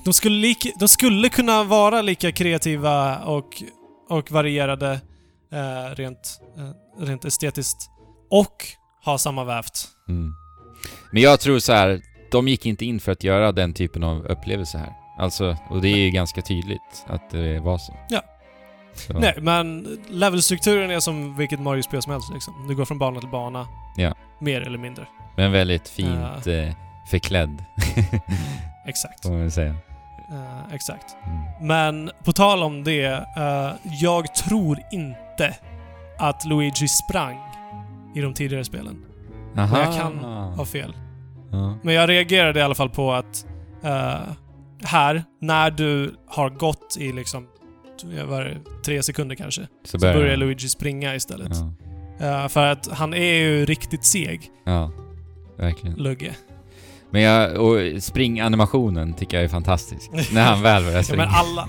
De skulle, lika, de skulle kunna vara lika kreativa och, och varierade eh, rent, eh, rent estetiskt. Och ha samma vävt. Mm. Men jag tror så här, de gick inte in för att göra den typen av upplevelse här. Alltså, och det är ju ganska tydligt att det var så. Ja. Så. Nej, men levelstrukturen är som vilket Mario-spel som helst liksom. Du går från bana till bana. Ja. Mer eller mindre. Men väldigt fint eh, förklädd, Exakt. får man väl säga. Eh, exakt. Mm. Men på tal om det, eh, jag tror inte att Luigi sprang i de tidigare spelen. Aha. jag kan ha fel. Ja. Men jag reagerade i alla fall på att eh, här, när du har gått i liksom var det, tre sekunder kanske, Så så börjar börjar den. Luigi springa istället. Ja. För att han är ju riktigt seg, ja, verkligen. Lugge. Men jag, och springanimationen tycker jag är fantastisk. När han väl börjar Ja, springa. men alla...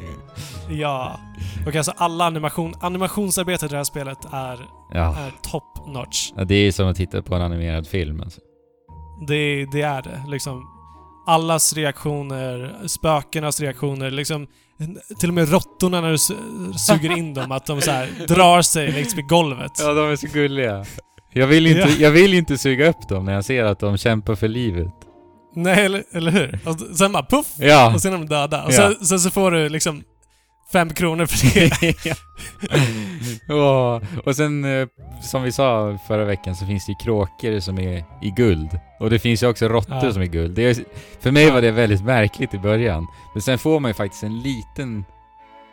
Ja. Och alltså alla animation... Animationsarbetet i det här spelet är, Ja. är top notch. ja, det är som att titta på en animerad film alltså. Det, det är det. Liksom, allas reaktioner, spökenas reaktioner, liksom... Till och med råttorna när du su- suger in dem, att de så drar sig längs med golvet. Ja, de är så gulliga. Jag vill inte, Ja. jag vill inte suga upp dem när jag ser att de kämpar för livet. Nej, eller, eller hur? Och sen bara puff! Ja. Och sen är de döda. Och sen, sen så får du liksom fem kronor för det. Åh, och sen, eh, som vi sa förra veckan, så finns det ju kråkor som är i guld. Och det finns ju också råttor Ja. som är guld. Det är, för mig var det väldigt märkligt i början. Men sen får man ju faktiskt en liten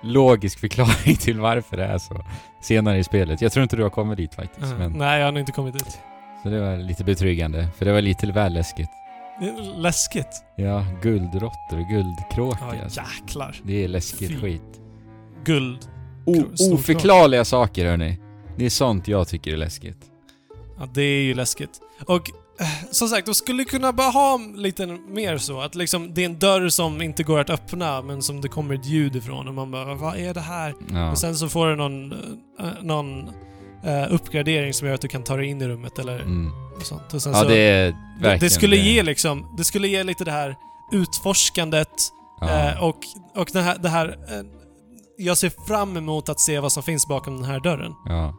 logisk förklaring till varför det är så senare i spelet. Jag tror inte du har kommit dit faktiskt. Ja. Men, Nej, jag har nog inte kommit dit. så det var lite betryggande, för det var lite väl läskigt. Läskigt. Ja, guldråttor och guldkråkor Ja, alltså. jäklar. Det är läskigt Fy. skit. Guld. O- oförklarliga saker hörni. Det är sånt jag tycker är läskigt. Ja, det är ju läskigt. Och eh, som sagt, de skulle kunna bara ha lite mer så. Att liksom, det är en dörr som inte går att öppna, men som det kommer ett ljud ifrån. Och man bara, vad är det här? Ja. Och sen så får du någon, eh, någon eh, uppgradering som gör att du kan ta dig in i rummet eller Mm. sånt. Och sen Ja, så, det är verkligen det skulle ge liksom, det skulle ge lite det här utforskandet Ja. eh, och, och det här, det här eh, jag ser fram emot att se vad som finns bakom den här dörren. ja.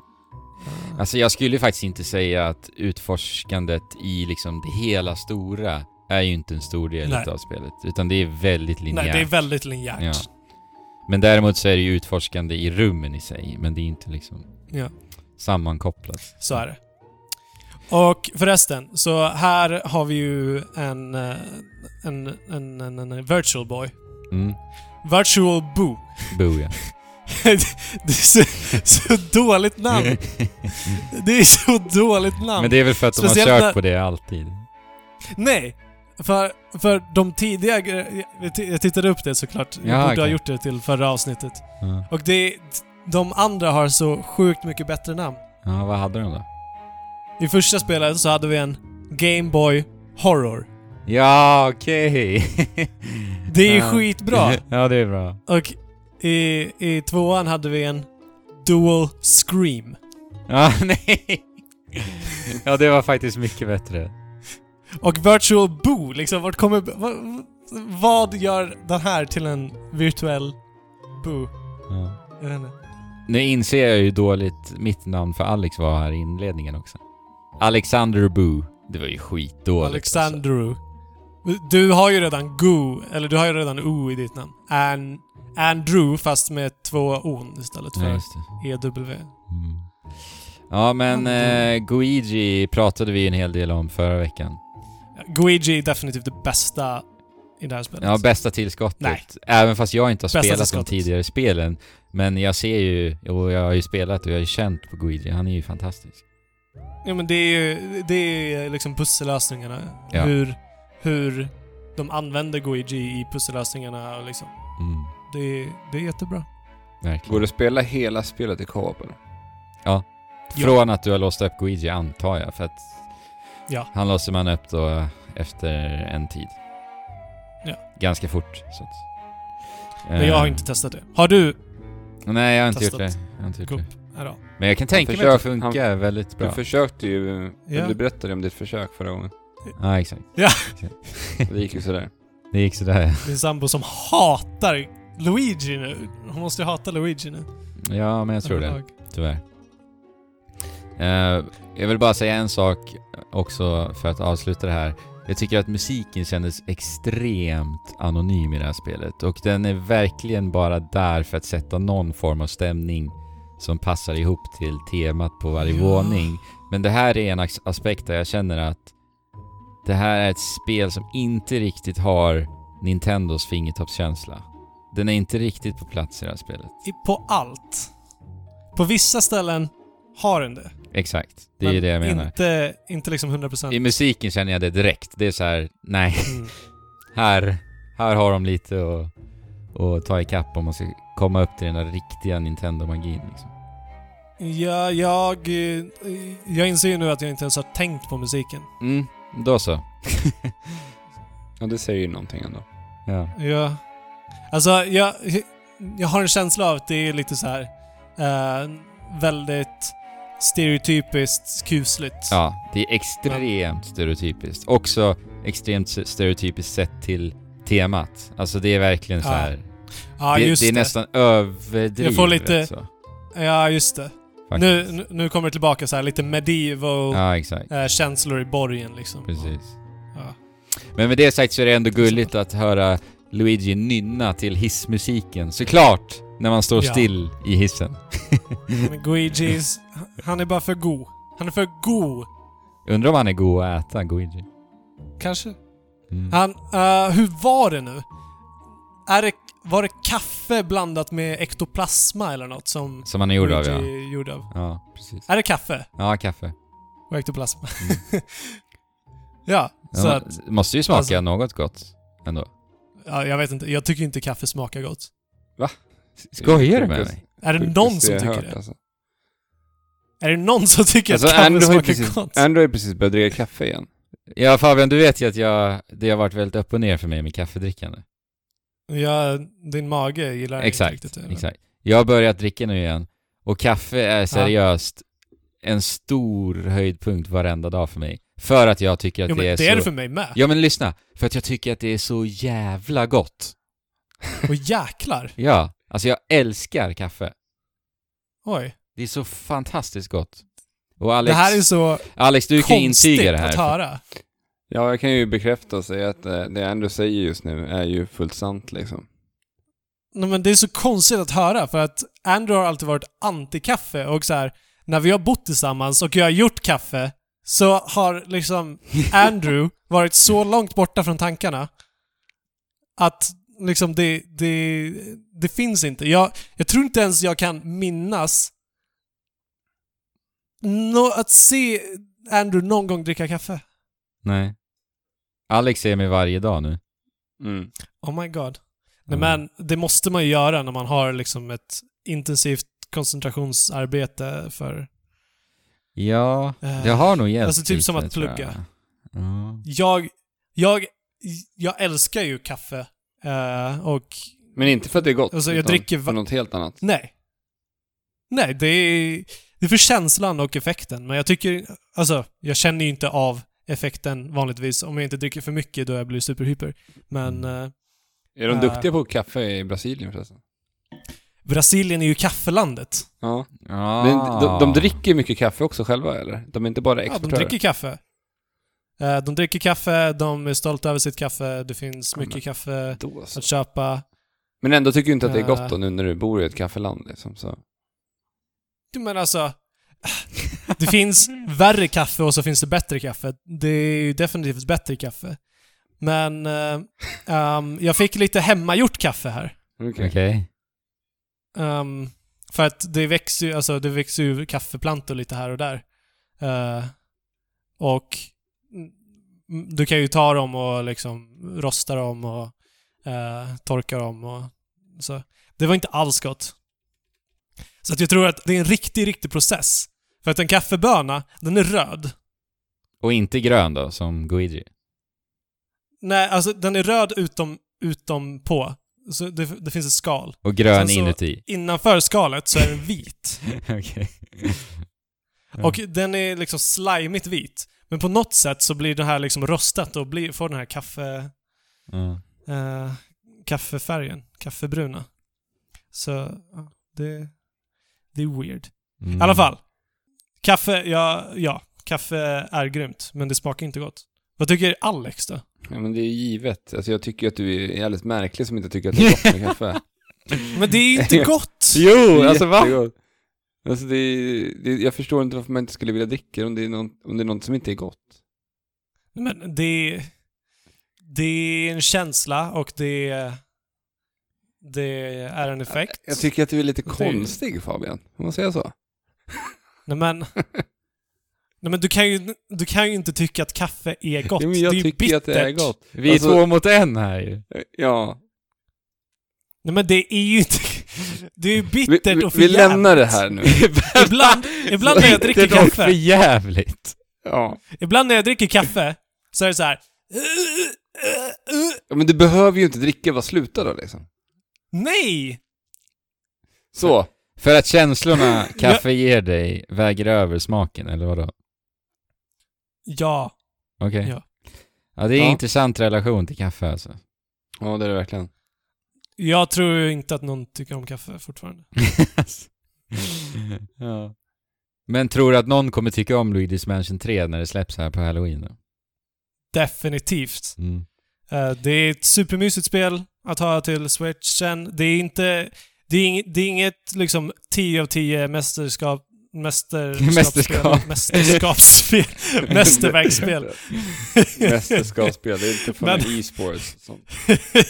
Alltså jag skulle faktiskt inte säga att utforskandet i liksom det hela stora är ju inte en stor del Nej. av spelet. Utan det är väldigt linjärt. Nej, det är väldigt linjärt. Ja. Men däremot så är det ju utforskande i rummen i sig. Men det är inte liksom Ja. Sammankopplat. Så är det. Och förresten, så här har vi ju en, eh, en, en, en, en virtual boy. Mm. Virtual Boo. Boo ja. det är så, så dåligt namn. Det är så dåligt namn. Men det är väl för att de har kört på det alltid. Nej! För, för de tidiga gre- jag tittade upp det såklart. Jag Ja, borde ha okej. gjort det till förra avsnittet. Ja. Och det... De andra har så sjukt mycket bättre namn. ja, vad hade de då? I första spelet så hade vi en Game Boy Horror. Ja, okej. Det är ju Ja. skitbra. ja, det är bra. Och i, i tvåan hade vi en Dual Scream. Ja, nej. Ja, det var faktiskt mycket bättre. Och Virtual Boo, liksom vart kommer... Vad, vad gör den här till en virtuell Boo? Ja. Jag vet inte. Nu inser jag ju dåligt mitt namn för Alex var här i inledningen också. Alexander Boo. Det var ju skitdåligt. Alexandru. Du har ju redan Go, eller du har ju redan O i ditt namn. An, Andrew, fast med två O istället Alltså. Ja, för det. EW. Mm. Ja, men eh, Guigi pratade vi en hel del om förra veckan. Guigi är definitivt det bästa i det här spelet. Ja, bästa tillskottet. Nej. Även fast jag inte har Bästa spelat de tidigare spelen. Men jag ser ju, och jag har ju spelat och jag har ju känt på Guigi. Han är ju fantastisk. Ja, men det är ju det är liksom pussellösningarna. Ja. Hur, hur de använder Guigi i pussellösningarna och liksom. Mm, Det, det är jättebra. verkligen. Går det att spela hela spelet i co-op eller? Från att du har låst upp Guigi antar jag, för att Ja. han låser man upp då efter en tid. Ja. Ganska fort. Så att, Men jag har Eh, inte testat det. Har du? Nej, jag har inte gjort det. Jag har inte gjort det. Ja. Men jag kan tänka mig att det funkar väldigt bra. Du försökte ju... Ja. Du berättade om ditt försök förra gången. Ja, exakt. Det gick ju sådär. Det gick sådär. Min sambo som hatar Luigi nu. Hon måste ju hata Luigi nu. Ja, men jag tror det. Tyvärr. Eh, jag vill bara säga en sak också för att avsluta det här. Jag tycker att musiken kändes extremt anonym i det här spelet och den är verkligen bara där för att sätta någon form av stämning som passar ihop till temat på varje Ja. våning. Men det här är en as- aspekt där jag känner att det här är ett spel som inte riktigt har Nintendos fingertoppskänsla. Den är inte riktigt på plats i det här spelet. På allt. På vissa ställen har den det. Exakt. Det är ju det jag menar. Inte, inte liksom 100%. I musiken känner jag det direkt. Det är så här, nej, Mm. här, här har de lite att, att ta ikapp om man ska komma upp till den där riktiga Nintendo-magin liksom. Ja, jag, eh, jag inser ju nu att jag inte ens har tänkt på musiken. Mm, då så. Ja, det säger ju någonting ändå. Ja. Ja. Alltså, jag, jag har en känsla av att det är lite så här eh, väldigt stereotypiskt kusligt. ja, det är extremt stereotypiskt. Också extremt stereotypiskt sett till temat. Alltså det är verkligen så Ja, här. Ja, det, just det är det. nästan överdrivet. Jag får lite- Så, Ja, just det. faktiskt. Nu, nu- kommer det tillbaka så här lite medieval Ja, eh, känslor i borgen liksom. Precis. Ja. Men med det sagt så är det ändå gulligt att höra Luigi nynna till hissmusiken. Såklart! När man står Ja. still i hissen. Men Guigis, han är bara för god. Han är för god. Undrar om han är god att äta, Luigi. Kanske. Mm. Han, eh, hur var det nu? Är det, var det kaffe blandat med ektoplasma eller något som Som han är gjord av, ja. Gjorde av? Ja, precis. Är det kaffe Ja, kaffe. och ektoplasma? Mm. ja, så Ja, att, måste ju smaka alltså- något gott. Ändå. ja, jag vet inte. Jag tycker inte kaffe smakar gott. Skojar du med mig? Är det någon som tycker hört, det? Alltså. Är det någon som tycker Alltså, att kaffe smakar precis, gott? Andrew har ju precis börjat dricka kaffe igen. Ja Fabian, du vet ju att jag... Det har varit väldigt upp och ner för mig med kaffedrickande. Ja, din mage gillar det Exakt, inte riktigt. eller? exakt. Jag har börjat dricka nu igen. Och kaffe är seriöst en stor höjdpunkt varenda dag för mig. För att jag tycker att Jo, det det är är så... det för mig med. Ja men lyssna, för att jag tycker att det är så jävla gott. Och jäklar. Ja, alltså jag älskar kaffe. Oj. Det är så fantastiskt gott. Och Alex, det här är så Alex du kan konstigt intyga det här. att höra. Ja, jag kan ju bekräfta och säga att eh, det Andrew säger just nu är ju fullt sant liksom. Nej, men det är så konstigt att höra för att Andrew har alltid varit anti-kaffe och så här när vi har bott tillsammans och jag har gjort kaffe så har liksom Andrew varit så långt borta från tankarna att liksom det, det, det finns inte. Jag, jag tror inte ens jag kan minnas nå att se Andrew någon gång dricka kaffe. Nej. Alex ser mig varje dag nu. Mm. Oh my god. Nej, Mm. men det måste man ju göra när man har liksom ett intensivt koncentrationsarbete för... Ja, Eh, det har nog hjälpt alltså typ lite, som att tror jag. plugga. Ja. Jag, jag, jag älskar ju kaffe. Eh, och Men inte för att det är gott, Alltså, jag dricker för något helt annat. nej. Nej, det är, det är för känslan och effekten. Men jag tycker, alltså, jag känner ju inte av effekten vanligtvis. Om jag inte dricker för mycket då jag blir superhyper. Men Mm. eh, Är de Eh. duktiga på kaffe i Brasilien förresten? Brasilien är ju kaffelandet. Ja. Ja. Men de, de dricker mycket kaffe också själva eller? De är inte bara Ja, de exportörer? dricker kaffe. Eh, De dricker kaffe, de är stolta över sitt kaffe, det finns Ja, mycket kaffe Då så. att köpa. Men ändå tycker du inte att det är gott Eh. då nu när du bor i ett kaffeland liksom, så. Du men alltså... Det finns värre kaffe och så finns det bättre kaffe. Det är ju definitivt bättre kaffe. Men ehm, jag fick lite hemmagjort kaffe här. Okej. Okej. Ehm, för att det växer ju, alltså det växer ju kaffeplantor lite här och där. Eh, och du kan ju ta dem och liksom rosta dem och eh, torka dem och så. Det var inte alls gott. Så att jag tror att det är en riktig, riktig process. För att en kaffeböna, den är röd. Och inte grön då, som Guigi. Nej, alltså den är röd utom, utom på. Så det, det finns ett skal. Och grön Sen inuti. Innanför skalet så är den vit. Okej. Och den är liksom slimigt vit. Men på något sätt så blir det här liksom rostat och blir, får den här kaffe... Ja. Eh, kaffefärgen. Kaffebruna. Så, ja, det... Det är weird. Mm. I alla fall. Kaffe, ja, ja. Kaffe är grymt, men det smakar inte gott. Vad tycker Alex då? Ja, men det är givet. Alltså jag tycker att du är jävligt märklig som inte tycker att det är gott med kaffe. Men det är inte gott! Jo, alltså, va? va? Alltså det, är- det, jag förstår inte varför man inte skulle vilja dricka om det är, någon, om det är något som inte är gott. Men det... Det är en känsla och det... Det är en effekt. Jag tycker att du är lite Det- konstig Fabian, om man säger så. Nej men... Nej men du kan ju, du kan ju inte tycka att kaffe är gott. Ja, men jag det är ju tycker att det är bittert. gott. Vi är Alltså- två mot en här ju. Ja. Nej men det är ju inte... Det är Vi, bittert vi, och för vi lämnar det här nu. Ibland, ibland när jag dricker Det är kaffe, jävligt. Ja. ibland när jag dricker kaffe, så är det så här. ja. Men du behöver ju inte dricka, vad slutar då liksom? Nej! Så. För att känslorna kaffe ger dig väger över smaken, eller vadå? Ja. Okej. Ja. Ja, det är en Ja. intressant relation till kaffe alltså. Ja, det är det verkligen. Jag tror inte att någon tycker om kaffe fortfarande. ja. Men tror du att någon kommer tycka om Luigi's Mansion 3 när det släpps här på Halloween då? Definitivt. Mm. Eh, det är ett supermysigt spel att ha till switchen. Det är inte... Det är inget, det är inget liksom 10 av 10 mästerskap... Mästerskapsspel. Mästerskap. Mästerskapsspel. Mästerverksspel. Mästerskapsspel, det är inte från Men- e-sports.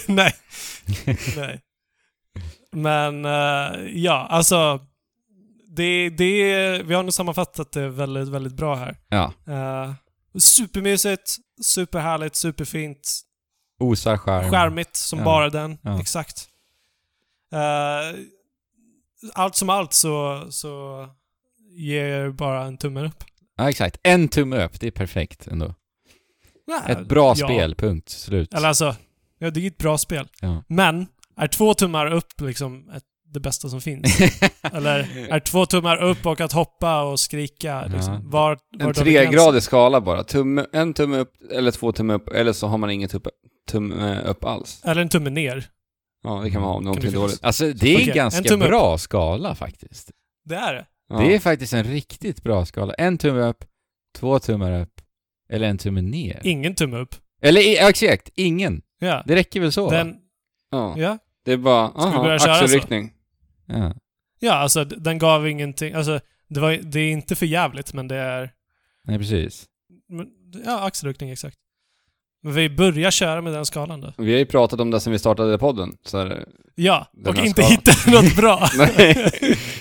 Nej. Nej. Men eh, ja, alltså. Det, det, vi har nog sammanfattat det väldigt, väldigt bra här. Ja. Uh, supermysigt, superhärligt, superfint, Osar charm. charmigt som Ja. bara den. Ja. Exakt. Eh, allt som allt så, så ger bara en tumme upp. Ja, exakt. En tumme upp, det är perfekt ändå. Nej, Ett bra ja. spel, punkt. Slut. Eller alltså, ja, det är ett bra spel. Ja. Men, är två tummar upp liksom ett, det bästa som finns? Eller är två tummar upp och att hoppa och skrika liksom? Ja. Var, var En tregradig skala bara. Tumme, en tumme upp eller två tumme upp, eller så har man ingen tumme, tumme upp alls. Eller en tumme ner. Ja, det kan man ha om någonting dåligt. Alltså, det är en en ganska upp. bra skala faktiskt. Det är det. Ja. Det är faktiskt en riktigt bra skala. En tumme upp, två tummar upp, eller en tumme ner. Ingen tumme upp. eller ja, exakt, ingen. Ja. Det räcker väl så? Den, ja. ja. Det är bara, aha, så? axelryckning. Ja. ja, alltså den gav ingenting. Alltså, det, var, det är inte för jävligt men det är... Nej, precis. men- Ja, axelryckning exakt. Men vi börjar köra med den skalan då. Vi har ju pratat om det sen vi startade podden. Så här, Ja, och inte skalan. hitta något bra. nej.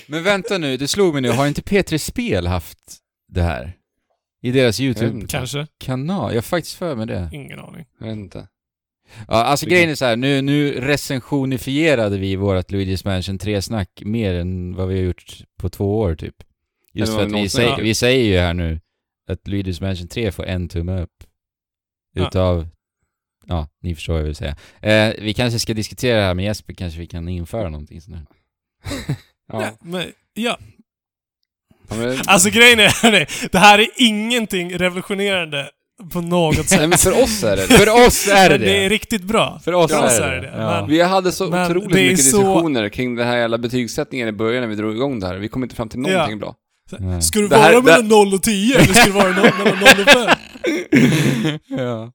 Men vänta nu, det slog mig nu. Har inte P3 Spel haft det här? I deras YouTube-kanal? Kanske. Jag har faktiskt för mig det. Ingen aning. Jag vet inte. Ja, alltså grejen är så här, nu, nu recensionifierade vi vårt Luigi's Mansion 3-snack mer än vad vi har gjort på två år typ. Just för att vi säger, vi säger ju här nu att Luigi's Mansion 3 får en tumme upp. Ja. Utav, ja, ni förstår vad jag vill säga. Eh, vi kanske ska diskutera det här med Jesper, kanske vi kan införa någonting sånt här. Ja. Nej, men, ja. Ja, men, Alltså grejen är, hörni, det här är ingenting revolutionerande på något nej, sätt. men för oss är det. För oss är det det är riktigt bra. För oss För oss är det det. Ja. Men- Vi hade så otroligt mycket så- diskussioner kring den här jävla betygssättningen i början när vi drog igång det här. Vi kom inte fram till någonting Ja. bra. Nej. Ska du Det här- vara mellan 0 och 10 eller ska du vara mellan 0 och 5? ja.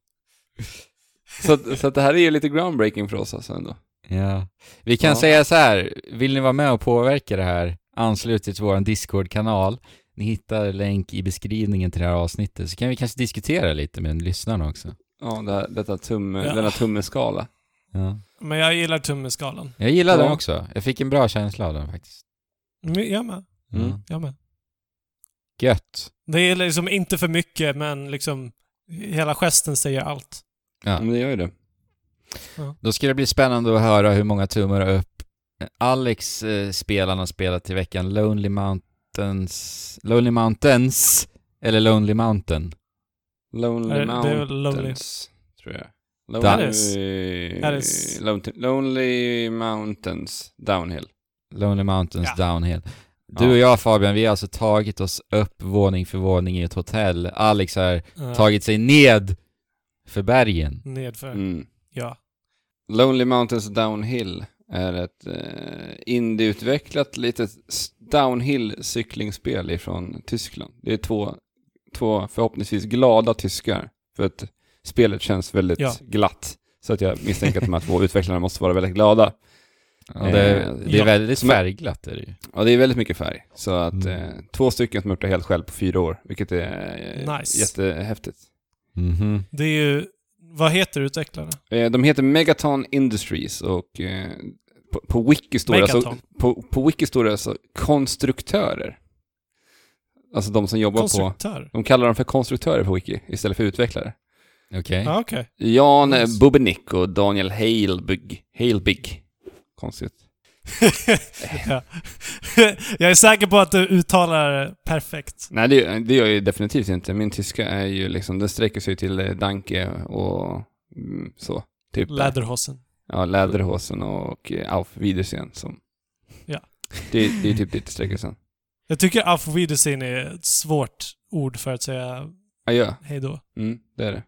Så, så att det här är ju lite groundbreaking för oss alltså ändå. Ja. Vi kan Ja. säga så här, vill ni vara med och påverka det här, anslut er till vår Discord-kanal. Ni hittar länk i beskrivningen till det här avsnittet, så kan vi kanske diskutera lite med lyssnarna också. Ja, det här, detta tumme, Ja. denna tummeskala. Ja. Men jag gillar tummeskalan. Jag gillar Ja. den också. Jag fick en bra känsla av den faktiskt. Men Jag med. Mm. Ja. Jag med. Gött. Det är liksom inte för mycket, men liksom hela gesten säger allt. Ja. Men det gör ju det. Då ska det bli spännande att höra hur många tummar upp Alex eh, spelarna spelat i veckan. Lonely Mountains... Lonely Mountains? Eller Lonely Mountain? Lonely det- det Mountains, Lonely. tror jag. Alice. Lonely, Alice. Lonely, Lonely Mountains Downhill. Lonely Mountains Ja. Downhill. Du Ja. och jag Fabian, vi har alltså tagit oss upp våning för våning i ett hotell. Alex har Ja. tagit sig ned för bergen. Nedför. Mm. Ja. Lonely Mountains Downhill är ett eh, indieutvecklat litet downhill-cyklingsspel ifrån Tyskland. Det är två, två förhoppningsvis glada tyskar. För att spelet känns väldigt Ja. glatt. Så att jag misstänker att de här två utvecklarna måste vara väldigt glada. Ja, det, Eh, det är väldigt färgglatt är det ju. Ja, det är väldigt mycket färg. Så att Mm. eh, två stycken som gjort det helt själv på fyra år, vilket är eh, Nice. jättehäftigt. Mhm. Det är ju... Vad heter utvecklarna? Eh, de heter Megaton Industries och eh, på, på Wiki står det alltså, på, på Wiki står det alltså konstruktörer. Alltså de som jobbar på... Konstruktör? De kallar dem för konstruktörer på Wiki istället för utvecklare. Okej. Ja, okej. Jan eh, Nice. Bubenick och Daniel Halebig. Halebig. Konstigt. ja. Jag är säker på att du uttalar det perfekt. Nej, det, det gör jag ju definitivt inte. Min tyska är ju liksom, den sträcker sig till eh, Danke och mm, så. Typ. Läderhosen. Ja, Läderhosen och eh, Auf Wiedersehen som... Ja. Det, det är typ lite sträckelsen. Jag tycker Auf Wiedersehen är ett svårt ord för att säga Adjö. hej då. Mm, det är det.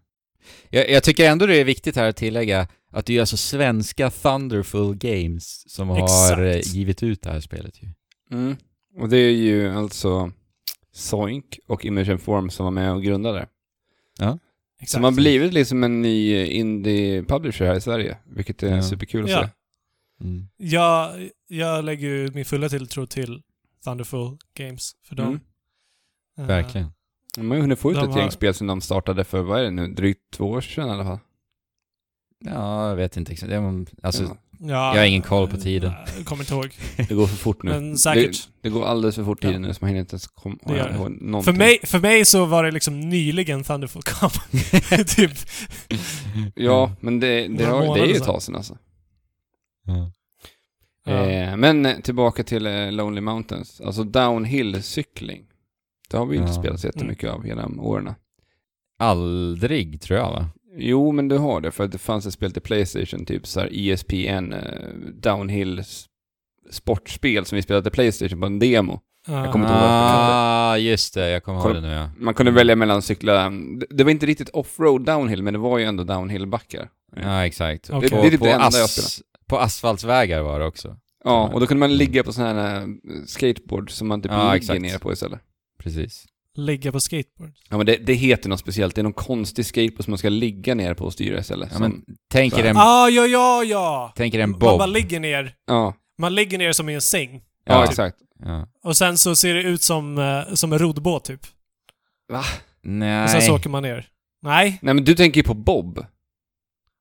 Jag, jag tycker ändå det är viktigt här att tillägga att det är alltså svenska Thunderful Games som har Exakt. eh, givit ut det här spelet ju. Mm. Och det är ju alltså Soink och Immersion Form som var med och grundade. Exakt. Som har blivit liksom en ny indie-publisher här i Sverige, vilket är Ja. superkul att Ja. se. Mm. Jag, jag lägger ju min fulla tilltro till Thunderful Games för dem. Mm. Eh, Verkligen. De har ju hunnit få ut ett har- gäng spel sedan de startade för, vad är det nu, drygt två år sedan i alla fall. Ja, jag vet inte exakt. Det är- Alltså, Ja. Ja, Jag har ingen koll på tiden. Jag kommer inte ihåg. Det går för fort nu. Men säkert. Det, det går alldeles för fort Ja. tiden nu så man hinner inte ens komma ihåg någonting. För mig, för mig så var det liksom nyligen Thunderful kom. typ. Ja, men det, det, har, det är ju ett tag sedan alltså. ja. Ja. Eh, men eh, tillbaka till eh, Lonely Mountains. Alltså downhill-cykling. Det har vi ju inte Ja. spelat så jättemycket av genom åren. Aldrig, tror jag va? Jo, men du har det för att det fanns ett spel till Playstation, typ så här ESPN eh, Downhill sportspel som vi spelade till Playstation på en demo. Ja. Jag kommer inte ihåg hette. Ah, just det. Jag kommer ihåg det nu ja. Man kunde välja mellan cykla, det- det var inte riktigt offroad downhill, men det var ju ändå downhill-backar. Ja, exakt. Okej. Det- det är typ på, det enda jag as- på asfaltsvägar var det också. Ja, och då kunde man ligga på sådana här eh, skateboard som man typ Ja, ligger exakt. ner på istället. Precis. Ligga på skateboard. Ja men det, det heter något speciellt, det är någon konstig skateboard som man ska ligga ner på och styra istället. Ja, som, men tänk er en, Ah, ja, ja, ja! tänk er en Man bara bob. ligger ner. ja, Man ligger ner som i en säng. ja, Ja. exakt. Ja. Och sen så ser det ut som, eh, som en roddbåt typ. Va? Nej. Och sen så åker man ner. Nej, Nej men du tänker ju på Bob.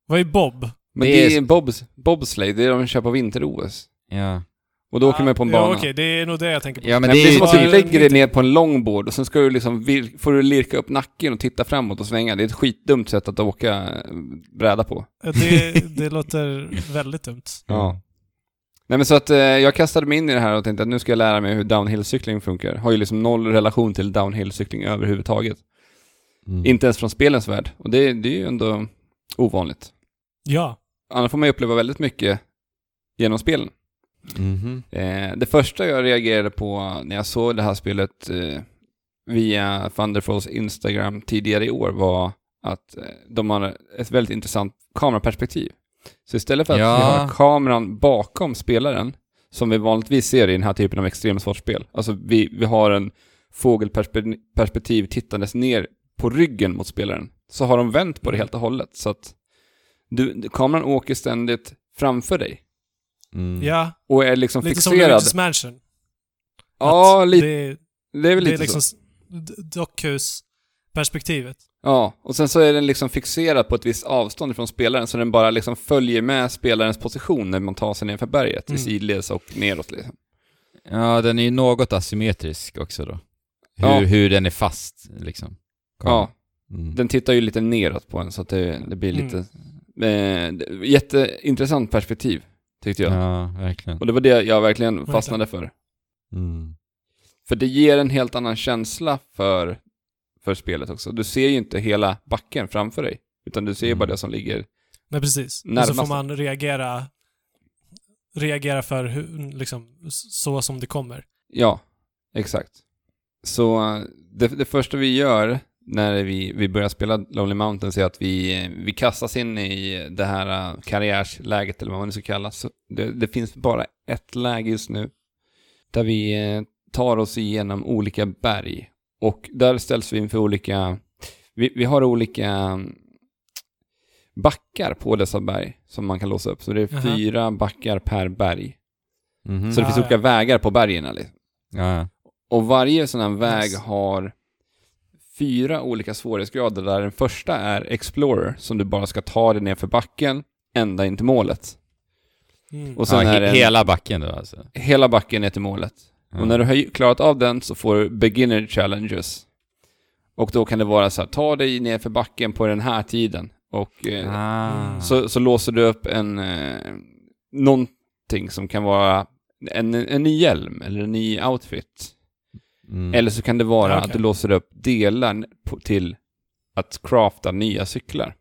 vad är Bob? Men Det det är- är, Bobs, bobsleigh, det är de kör på vinter-OS. Ja. Och då åker man på en ja, bana. okej, det är nog det jag tänker på. Ja, men det det är som att du lägger dig ner på en longboard och sen ska du liksom, vir- får du lirka upp nacken och titta framåt och svänga. Det är ett skitdumt sätt att åka eh, bräda på. Det, det låter väldigt dumt. Ja. Nej men så att eh, jag kastade mig in i det här och tänkte att nu ska jag lära mig hur downhill-cykling funkar. Har ju liksom noll relation till downhill-cykling överhuvudtaget. Mm. Inte ens från spelens värld. Och det, det är ju ändå ovanligt. Ja. Annars får man ju uppleva väldigt mycket genom spelen. Mhm. Eh, det första jag reagerade på när jag såg det här spelet eh, via Thunderfalls Instagram tidigare i år var att eh, de har ett väldigt intressant kameraperspektiv. Så istället för att Ja. vi har kameran bakom spelaren, som vi vanligtvis ser i den här typen av extremsportspel, alltså vi, vi har en fågelperspektiv tittandes ner på ryggen mot spelaren, så har de vänt på det helt och hållet. Så att du, kameran åker ständigt framför dig Mm. Ja, och är liksom lite som fixerad. Luigi's Mansion. Ja, lite. Det, Det är väl det lite är liksom så. dockhus-perspektivet. Ja, och sen så är den liksom fixerad på ett visst avstånd från spelaren, så den bara liksom följer med spelarens position när man tar sig ner för berget, Mm. i sidleds och neråt liksom. Ja, den är ju något asymmetrisk också då. Hur, Ja. hur den är fast, liksom. Ja, Mm. den tittar ju lite neråt på en, så att det, det blir Mm. lite... Eh, det- jätteintressant perspektiv, tyckte jag. Ja, verkligen. Och det var det jag verkligen fastnade för. Mm. För det ger en helt annan känsla för, för spelet också. Du ser ju inte hela backen framför dig, utan du ser ju Mm. bara det som ligger... Nej, precis. Och så Närmast. får man reagera reagera för hur, liksom, så som det kommer. Ja, exakt. Så eh, det, det första vi gör när vi, vi börjar spela Lonely Mountains är att vi, vi kastas in i det här eh, karriärsläget, eller vad man nu ska kalla så det. Det finns bara ett läge just nu där vi eh, tar oss igenom olika berg. Och där ställs vi inför olika... Vi, vi har olika mm, backar på dessa berg som man kan låsa upp. Så det är Jaha. fyra backar per berg. Mhm. Så det finns Ah, olika ja. vägar på bergen. Liksom. Ja, ja. Och varje sån här väg Nice. har fyra olika svårighetsgrader där den första är Explorer, som du bara ska ta dig ner för backen ända in till målet. Mm. Och sen ja, är he- hela backen då alltså. Hela backen ner till målet. Och när du har klarat av den så får du beginner challenges. Och då kan det vara så här, ta dig ner för backen på den här tiden. Och eh, Ah. så, så låser du upp en, eh, någonting som kan vara en, en ny hjälm eller en ny outfit. Mm. Eller så kan det vara Ja, att du låser upp delar till att crafta nya cyklar.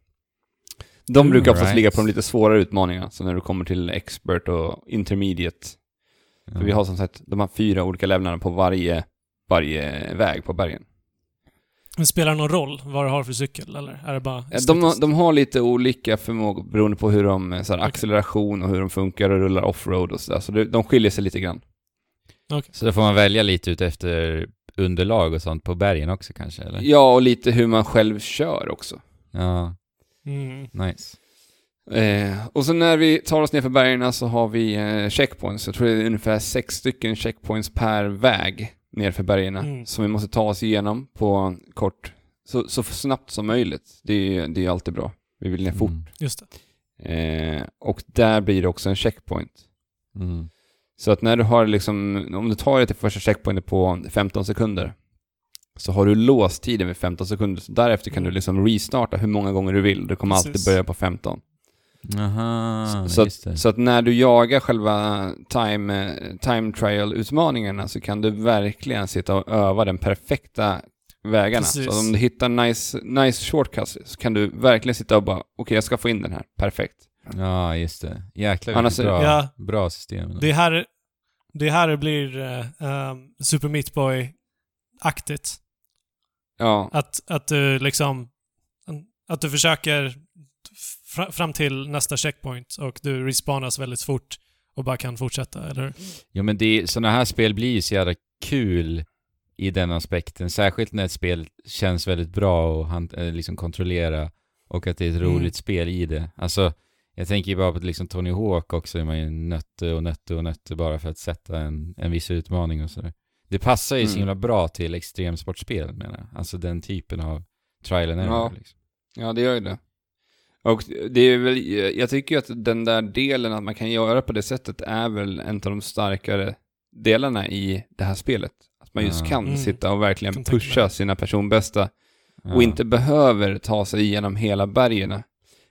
De Mm, brukar oftast right. ligga på de lite svårare utmaningarna, så när du kommer till expert och intermediate. För vi har som sagt de här fyra olika levlarna på varje, varje väg på bergen. Men spelar det någon roll vad du har för cykel, eller är det bara Eh, De, de har lite olika förmågor beroende på hur de, eh, så här, acceleration och hur de funkar och rullar offroad och sådär. Så det, de skiljer sig lite grann. Så då får man välja lite ut efter underlag och sånt på bergen också kanske, eller? Ja, och lite hur man själv kör också. Ja, Mm. nice. Eh, och så när vi tar oss ner för bergen så har vi eh, checkpoints. Jag tror det är ungefär sex stycken checkpoints per väg ner för bergen Mm. som vi måste ta oss igenom på kort, så, så snabbt som möjligt. Det är det är alltid bra. Vi vill ner fort. Mm. Just det. Eh, och där blir det också en checkpoint. Mm. Så att när du har liksom, om du tar dig till första checkpointet på 15 sekunder, så har du låst tiden vid 15 sekunder. Så därefter kan du liksom restarta hur många gånger du vill. Du kommer alltid Precis. börja på 15. Aha, så, det. att, så att när du jagar själva time, time trial-utmaningarna så kan du verkligen sitta och öva den perfekta vägarna. Precis. Så om du hittar nice, nice shortcuts så kan du verkligen sitta och bara, okej jag ska få in den här, perfekt. Ja, just det. Jäklar Annars bra, Ja. bra system. Det är här det, är här blir uh, Super Meat Boy-aktigt. Ja, Att, att du liksom... Att du försöker fra, fram till nästa checkpoint och du respawnas väldigt fort och bara kan fortsätta, eller? Ja men det, sådana här spel blir ju så jävla kul i den aspekten. Särskilt när ett spel känns väldigt bra att han, eh, liksom kontrollera och att det är ett Mm. roligt spel i det. Alltså, jag tänker ju bara på liksom Tony Hawk också, är man ju nötte och nötte och nötte bara för att sätta en, en viss utmaning och sådär. Det passar ju så Mm. himla bra till extremsportspel menar jag. Alltså den typen av trial and error Ja. liksom. Ja, det gör ju det. Och det är väl, jag tycker ju att den där delen att man kan göra på det sättet är väl en av de starkare delarna i det här spelet. Att man just Ja. kan Mm. sitta och verkligen pusha sina personbästa Ja. och inte behöver ta sig igenom hela bergen.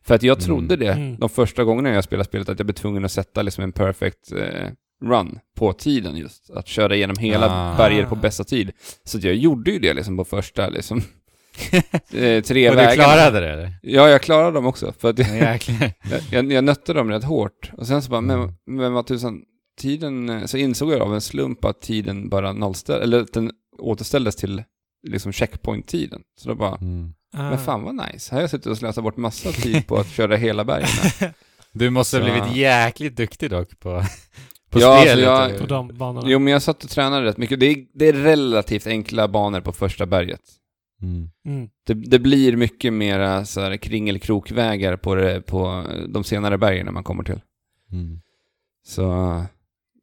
För att jag trodde Mm. det Mm. de första gångerna jag spelade spelet, att jag blev tvungen att sätta liksom en perfect eh, run på tiden just. Att köra igenom hela Ah. berget på bästa tid. Så att jag gjorde ju det liksom på första liksom, eh, tre Och vägarna. du klarade det eller? Ja, jag klarade dem också. För att Ja, jag, jag, jag nötte dem rätt hårt. Och sen så bara, Mm. men, men vad tusan, tiden, eh, så insåg jag av en slump att tiden bara nollställ, eller att den återställdes till liksom checkpoint-tiden. Så då bara, Mm. Ah. men fan vad nice. Här har jag suttit och slösat bort massa tid på att köra hela bergen. Du måste ha blivit jäkligt duktig dock på, på Ja, alltså spelet. jag- eller? På de banorna. Jo, men jag satt och tränade rätt mycket. Det är, det är relativt enkla banor på första berget. Mm. Mm. Det, det blir mycket mera så här kringelkrokvägar på, det, på de senare bergen när man kommer till. Mm. Så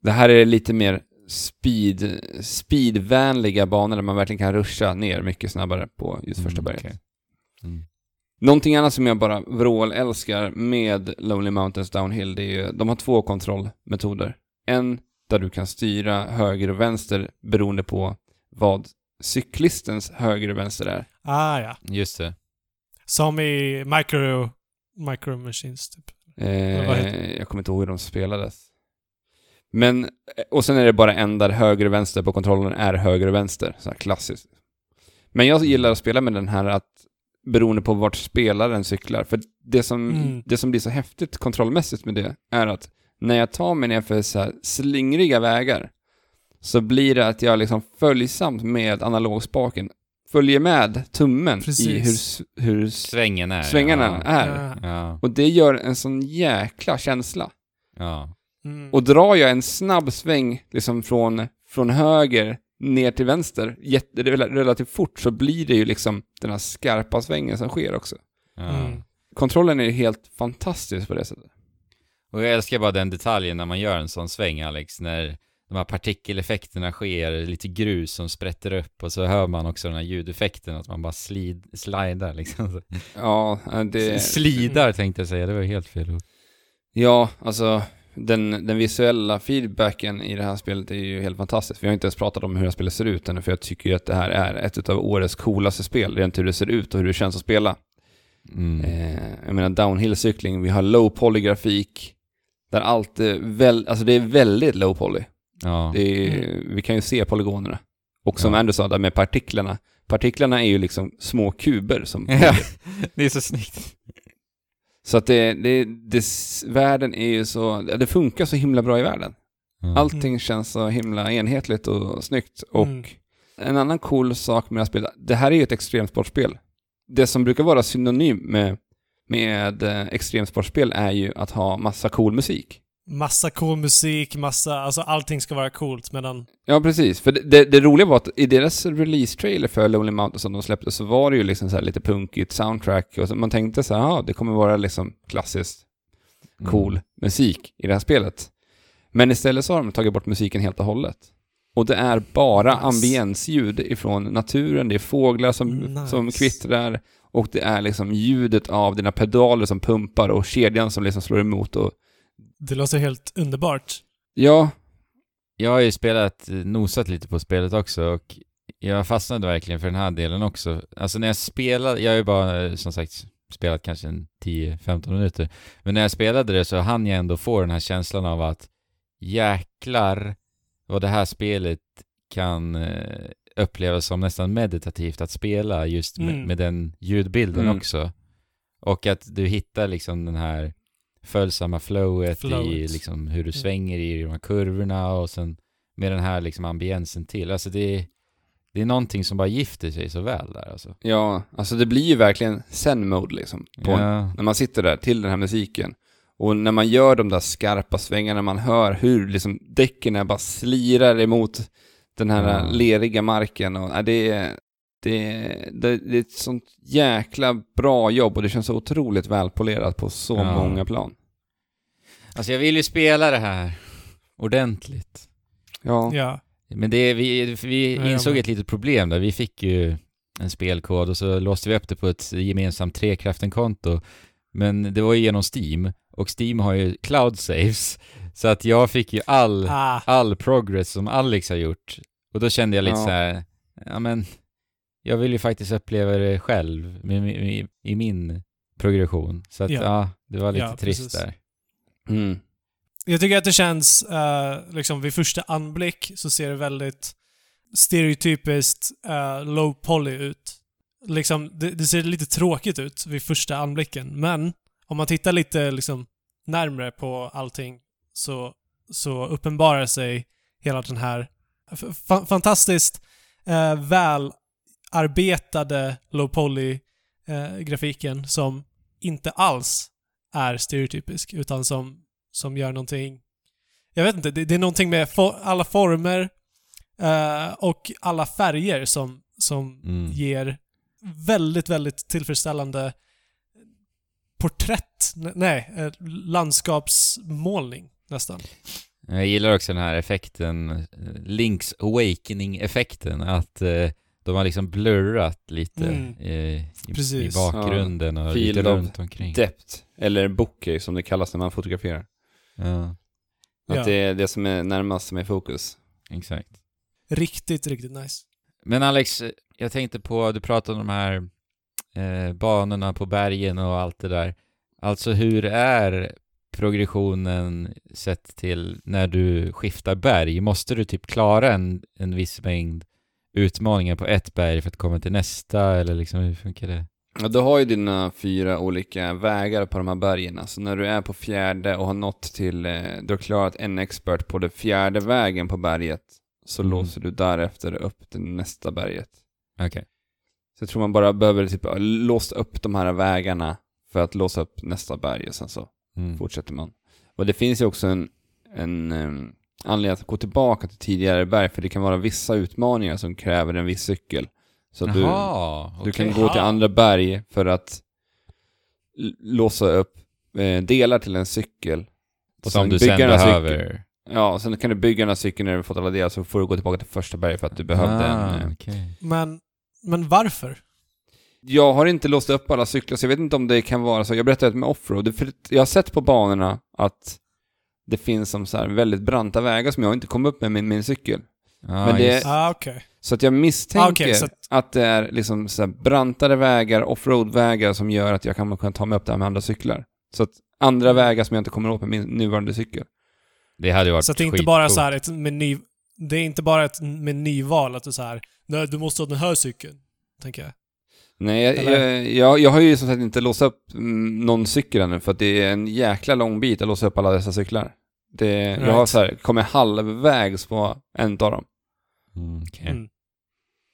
det här är lite mer speed, speedvänliga banor där man verkligen kan ruscha ner mycket snabbare på just första Mm, berget. okej. Mm. Någonting annat som jag bara vrål älskar med Lonely Mountains Downhill, det är ju, de har två kontrollmetoder. En där du kan styra höger och vänster beroende på vad cyklistens höger och vänster är. Ah, ja. Just det. Som i Micro... Micro Machines, typ. Eh, jag kommer inte ihåg hur de spelades. Men, och sen är det bara en där höger och vänster på kontrollen är höger och vänster. Så här klassiskt. Men jag gillar att spela med den här att beroende på vart spelaren cyklar. För det som, Mm. det som blir så häftigt kontrollmässigt med det är att när jag tar mig ner för så här slingriga vägar så blir det att jag liksom följsamt med analogspaken följer med tummen i hur, Precis. s- hur s- Svängen är. svängarna ja. är. Ja. Och det gör en sån jäkla känsla. Ja. Mm. Och drar jag en snabb sväng liksom från, från höger ner till vänster jätte, relativt fort så blir det ju liksom den här skarpa svängen som sker också. Mm. Kontrollen är helt fantastisk på det sättet. Och jag älskar bara den detaljen när man gör en sån sväng Alex, när de här partikeleffekterna sker, lite grus som sprätter upp och så hör man också den här ljudeffekten att man bara slid, slidar liksom. Ja, det... Slidar tänkte jag säga, det var ju helt fel ord. Ja, alltså den, den visuella feedbacken i det här spelet är ju helt fantastisk. Vi har inte ens pratat om hur det här spelet ser ut ännu, för jag tycker ju att det här är ett av årets coolaste spel, rent hur det ser ut och hur det känns att spela. Mm. Eh, jag menar downhill-cykling, vi har low poly-grafik, där allt är väl, alltså det är väldigt low poly. ja. Är, Vi kan ju se polygonerna. Och som Ja. Andrew sa där med partiklarna, partiklarna är ju liksom små kuber som Ja, det är så snyggt. Så att det, det, det, världen är ju så, det funkar så himla bra i världen. Ja. Allting känns så himla enhetligt och snyggt. Och Mm. en annan cool sak med det här spelet, det här är ju ett extremsportspel. Det som brukar vara synonym med, med eh, extremsportspel är ju att ha massa cool musik. Massa cool musik, massa... Alltså allting ska vara coolt medan... Ja, precis. För det, det, det roliga var att i deras release-trailer för Lonely Mountain som de släppte så var det ju liksom så här lite punkigt soundtrack och så man tänkte så här, ja, det kommer vara liksom klassiskt Mm. cool musik i det här spelet. Men istället så har de tagit bort musiken helt och hållet. Och det är bara Nice. ambiensljud ifrån naturen, det är fåglar som, Nice. som kvittrar och det är liksom ljudet av dina pedaler som pumpar och kedjan som liksom slår emot och Det låter helt underbart. ja, Jag har ju spelat, nosat lite på spelet också och jag fastnade verkligen för den här delen också. Alltså när jag spelade, jag har ju bara som sagt spelat kanske en 10-15 minuter. Men när jag spelade det så hann jag ändå få den här känslan av att jäklar vad det här spelet kan eh, upplevas som nästan meditativt att spela just med, Mm. med den ljudbilden Mm. också. Och att du hittar liksom den här följsamma flowet, i Flowet. liksom hur du Mm. svänger i de här kurvorna och sen med den här liksom ambiensen till. Alltså det är, det är någonting som bara gifter sig så väl där alltså. ja, alltså det blir ju verkligen zen-mode liksom. På Ja. när man sitter där till den här musiken. Och när man gör de där skarpa svängarna, man hör hur liksom däcken bara slirar emot den här Ja. leriga marken. Och, ja, det, är, det, är- det, det är ett sånt jäkla bra jobb och det känns så otroligt välpolerat på så Ja. många plan. Alltså jag vill ju spela det här ordentligt. Ja, Ja. Men det, vi, vi Ja, insåg ett litet problem där. Vi fick ju en spelkod och så låste vi upp det på ett gemensamt Trekraften-konto. Men det var ju genom Steam och Steam har ju cloud saves. Så att jag fick ju all, Ah. all progress som Alex har gjort. Och då kände jag lite Ja. så här, ja men, jag vill ju faktiskt uppleva det själv med, med, med, i min progression. Så att Ja. ja, det var lite Ja, trist precis. där. mm. Jag tycker att det känns, eh, liksom vid första anblick så ser det väldigt stereotypiskt eh, low poly ut. Liksom, det, det ser lite tråkigt ut vid första anblicken, men om man tittar lite liksom närmre på allting så, så uppenbarar sig hela den här fa- fantastiskt eh, välarbetade low poly eh, grafiken som inte alls är stereotypisk, utan som, som gör någonting... Jag vet inte, det, det är någonting med for, alla former eh, och alla färger som, som Mm. ger väldigt, väldigt tillfredsställande porträtt, nej, eh, landskapsmålning nästan. Jag gillar också den här effekten, Link's Awakening-effekten, att eh, de har liksom blurrat lite Mm. i, i bakgrunden och Field lite runt omkring. Depth, eller bokeh som det kallas när man fotograferar. Ja, Att Ja. det är det som är närmast som är fokus. exakt. Riktigt, riktigt nice. Men Alex, jag tänkte på, du pratade om de här eh, banorna på bergen och allt det där. Alltså hur är progressionen sett till när du skiftar berg? Måste du typ klara en, en viss mängd utmaningar på ett berg för att komma till nästa eller liksom hur funkar det? Ja, du har ju dina fyra olika vägar på de här bergen. Så när du är på fjärde och har nått till, eh, du har klarat en expert på den fjärde vägen på berget, så Mm. låser du därefter upp till nästa berget. Okej. Så jag tror man bara behöver typ låsa upp de här vägarna för att låsa upp nästa berg och sen så Mm. fortsätter man. Och det finns ju också en, en um, anledning att gå tillbaka till tidigare berg, för det kan vara vissa utmaningar som kräver en viss cykel. Så du, Jaha, du kan gå till Aha. andra berg för att låsa upp eh, delar till en cykel. Och Som du sen den här behöver. Ja, och sen kan du bygga den här cykeln när du fått alla delar, så får du gå tillbaka till första berget för att du behövde en... ah, eh, okej. Men, men varför? Jag har inte låst upp alla cyklar, så jag vet inte om det kan vara så. Jag berättade med offroad, för jag har sett på banorna att det finns som så här väldigt branta vägar som jag inte kom upp med med min cykel. Ja, Men det- Ah, okej. Så att jag misstänker Ah, så att... att- det är liksom så här brantare vägar, offroad-vägar som gör att jag kan kunna ta mig upp där med andra cyklar. Så att andra Mm. vägar som jag inte kommer åt med min nuvarande cykel. det hade varit Så att det är inte bara så här ett meny... Det är inte bara ett menyval att du så här, nej du måste ha den här cykeln. Tänker jag. Nej, jag, jag, jag, jag har ju som sagt inte låst upp någon cykel ännu för att det är en jäkla lång bit att låsa upp alla dessa cyklar. Det, Jag har Right. så här, kommit halvvägs på en av dem. Mm, okej. Mm.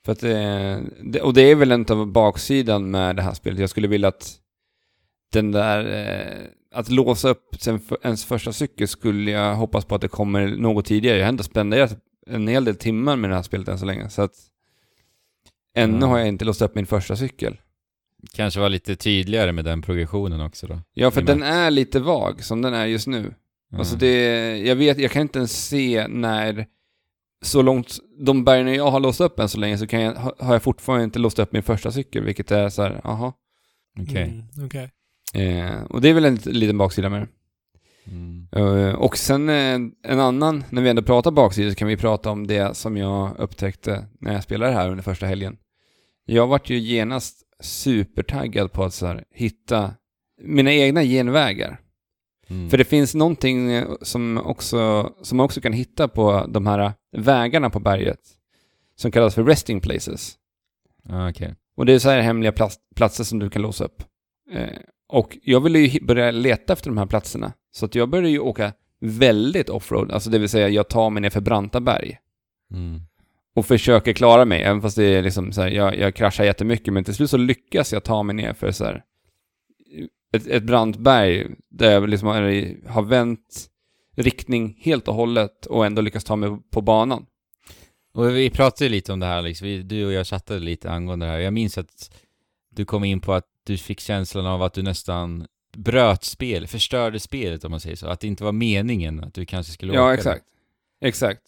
För att det, det, och det är väl en av baksidan med det här spelet. Jag skulle vilja att den där, eh, att låsa upp ens första cykel skulle jag hoppas på att det kommer något tidigare. Jag har ändå spenderat en hel del timmar med det här spelet än så länge. Så att ännu Ja. har jag inte låst upp min första cykel. Kanske vara lite tydligare med den progressionen också då. Ja, för den med- är lite vag som den är just nu. Ja. Alltså det, jag vet, jag kan inte ens se när, så långt, de bergen jag har låst upp än så länge så kan jag, har jag fortfarande inte låst upp min första cykel, vilket är så här, aha. Okej. Mm, okej. Eh, och det är väl en lit- liten baksida med det. Mm. Eh, och sen eh, en annan, när vi ändå pratar baksida så kan vi prata om det som jag upptäckte när jag spelade här under första helgen. Jag vart ju genast supertaggad på att så här, hitta mina egna genvägar. Mm. För det finns någonting eh, som, också, som man också kan hitta på de här vägarna på berget. Som kallas för resting places. Ja, okej. Och det är så här hemliga plats, platser som du kan låsa upp. Eh, och jag ville ju börja leta efter de här platserna. Så att jag började ju åka väldigt offroad. Alltså det vill säga jag tar mig ner för branta berg. Mm. Och försöker klara mig, även fast det är liksom så här, jag, jag kraschar jättemycket. Men till slut så lyckas jag ta mig ner för så här, ett, ett brant berg där jag liksom har, har vänt riktning helt och hållet och ändå lyckas ta mig på banan. Och vi pratade ju lite om det här liksom, du och jag chattade lite angående det här. Jag minns att du kom in på att du fick känslan av att du nästan bröt spel, förstörde spelet om man säger så. Att det inte var meningen att du kanske skulle åka Ja, det. exakt. Exakt.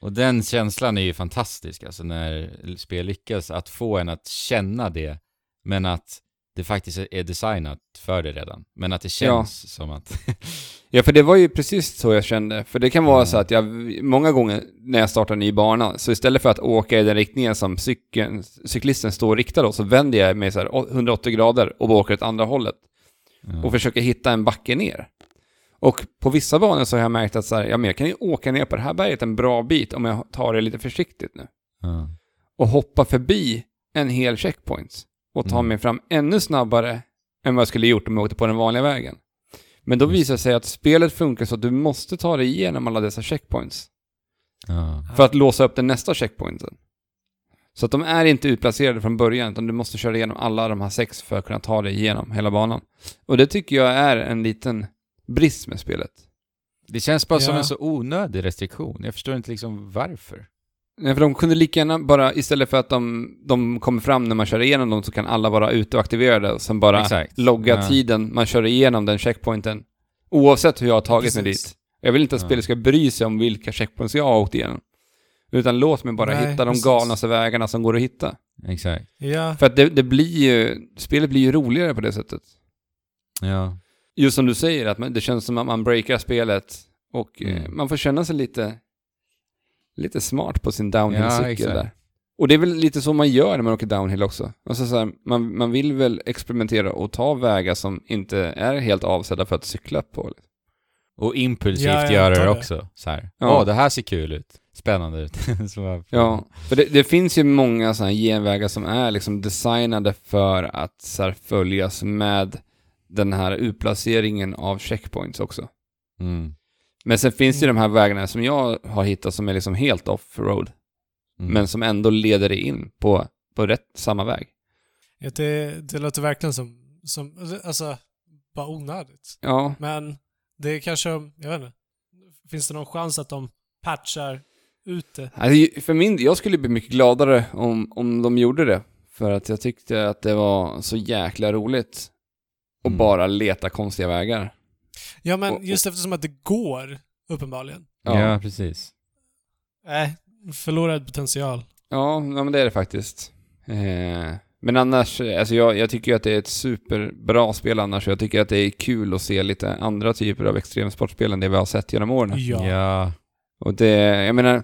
Och den känslan är ju fantastisk, alltså när spel lyckas att få en att känna det, men att det faktiskt är designat för det redan. Men att det känns som att... Ja, för det var ju precis så jag kände. För det kan vara Mm. så att jag, många gånger när jag startar en ny bana, så istället för att åka i den riktningen som cykeln, cyklisten står riktad då, så vänder jag mig så här 180 grader och åker åt andra hållet. ja. och försöker hitta en backe ner. Och på vissa banor så har jag märkt att så här, ja, men jag kan ju åka ner på det här berget en bra bit om jag tar det lite försiktigt nu. ja. Och hoppa förbi en hel checkpoint och ta Mm. mig fram ännu snabbare än vad jag skulle gjort om jag åkte på den vanliga vägen. Men då visar det sig att spelet funkar så att du måste ta dig igenom alla dessa checkpoints ja. för att låsa upp den nästa checkpointen. Så att de är inte utplacerade från början, utan du måste köra igenom alla de här sex för att kunna ta dig igenom hela banan. Och det tycker jag är en liten brist med spelet. Det känns bara som Ja. en så onödig restriktion. Jag förstår inte liksom varför. Nej, för de kunde lika gärna bara, istället för att de, de kommer fram när man kör igenom dem, så kan alla vara ute och aktiverade och sen bara Exakt. logga Ja. tiden man kör igenom den checkpointen. Oavsett hur jag har tagit mig Precis. dit. Jag vill inte att Ja. spelet ska bry sig om vilka checkpoints jag har åkt igenom. Utan låt mig bara Nej, hitta de precis. galnaste vägarna som går att hitta. Exakt. Ja. För att det, det blir ju, spelet blir ju roligare på det sättet. Ja. Just som du säger, att man, det känns som att man breakar spelet och eh, Mm. man får känna sig lite, lite smart på sin Ja, downhill-cykel exakt. där. Och det är väl lite så man gör när man åker downhill också. Alltså så här, man, man vill väl experimentera och ta vägar som inte är helt avsedda för att cykla på. Och impulsivt Ja, göra det det. också. Så här. Ja. Åh, det här ser kul ut. Spännande ut. Ja, för det, det finns ju många sådana genvägar som är liksom designade för att så här, följas med den här utplaceringen av checkpoints också. Mm. Men sen finns det ju de här vägarna som jag har hittat som är liksom helt off-road. Mm. Men som ändå leder dig in på, på rätt samma väg. Ja, det, det låter verkligen som, som, alltså, bara onödigt. Ja, Men det är kanske, jag vet inte. Finns det någon chans att de patchar ut det? alltså, för min jag skulle bli mycket gladare om, om de gjorde det. För att jag tyckte att det var så jäkla roligt att Mm. bara leta konstiga vägar. Ja, men Och- just eftersom att det går, uppenbarligen. ja. Ja. precis. Nej, förlorad potential. Ja, ja, men det är det faktiskt. Eh, Men annars, alltså jag, jag tycker att det är ett superbra spel annars. Jag tycker att det är kul att se lite andra typer av extremsportspel än det vi har sett genom åren. Ja. Ja. Och det, jag menar,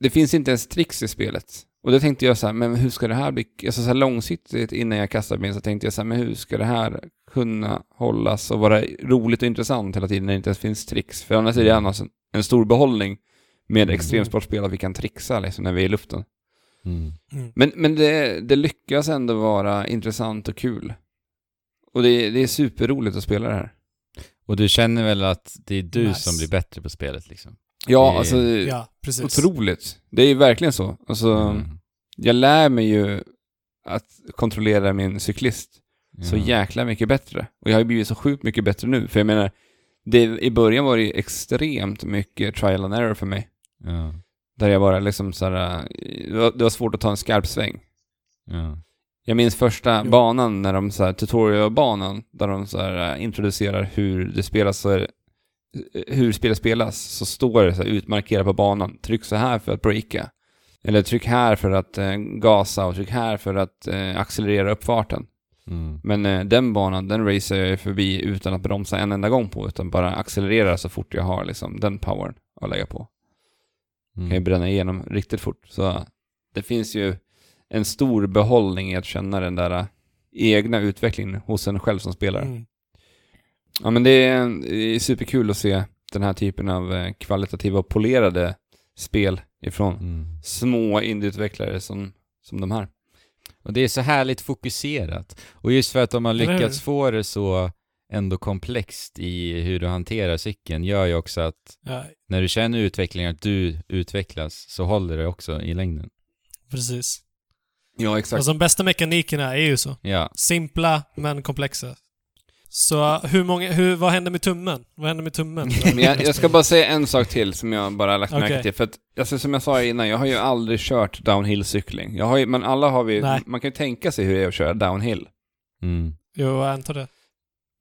det finns inte ens tricks i spelet. Och då tänkte jag så här, men hur ska det här bli, alltså så här långsiktigt innan jag kastade mig så tänkte jag så här, men hur ska det här kunna hållas och vara roligt och intressant hela tiden när det inte ens finns tricks? För annars är det annars en, en stor behållning med Mm. extremsportspel att vi kan trixa liksom när vi är i luften. Mm. Mm. Men, men det, det lyckas ändå vara intressant och kul. Och det, det är superroligt att spela det här. Och du känner väl att det är du Nice. som blir bättre på spelet liksom? Ja, Det- alltså Ja, precis. otroligt. Det är ju verkligen så. Alltså, Mm. jag lär mig ju att kontrollera min cyklist så Ja. jäkla mycket bättre. Och jag har ju blivit så sjukt mycket bättre nu. För jag menar, det, i början var det ju extremt mycket trial and error för mig. Ja. Där jag bara liksom såhär, det var, det var svårt att ta en skarp sväng. Ja. Jag minns första Jo. banan när de såhär, tutorialbanan, där de såhär introducerar hur det spelas, så hur spelet spelas, så står det så här utmarkerat på banan, tryck så här för att breaka. Eller tryck här för att eh, gasa och tryck här för att eh, accelerera uppfarten. Mm. Men eh, den banan, den racer jag förbi utan att bromsa en enda gång på, utan bara accelerera så fort jag har liksom den powern att lägga på. Mm. Kan ju bränna igenom riktigt fort. Så det finns ju en stor behållning i att känna den där eh, egna utvecklingen hos en själv som spelare. Mm. Ja men det är, det är superkul att se den här typen av eh, kvalitativa och polerade spel ifrån Mm. små indieutvecklare som, som de här. Och det är så härligt fokuserat. Och just för att de har lyckats få det så ändå komplext i hur du hanterar cykeln gör ju också att Ja, när du känner utvecklingen, att du utvecklas, så håller det också i längden. precis. Ja exakt. Och de bästa mekanikerna är ju så. Ja. Simpla, men komplexa. Så hur många, hur, vad händer med tummen? Vad händer med tummen? Men jag, jag ska bara säga en sak till som jag bara har lagt märke till. För att, alltså, som jag sa innan, jag har ju aldrig kört downhill-cykling. Jag har ju, men alla har vi, Nej. man kan ju tänka sig hur det är att köra downhill. Mm. Jo, jag antar det.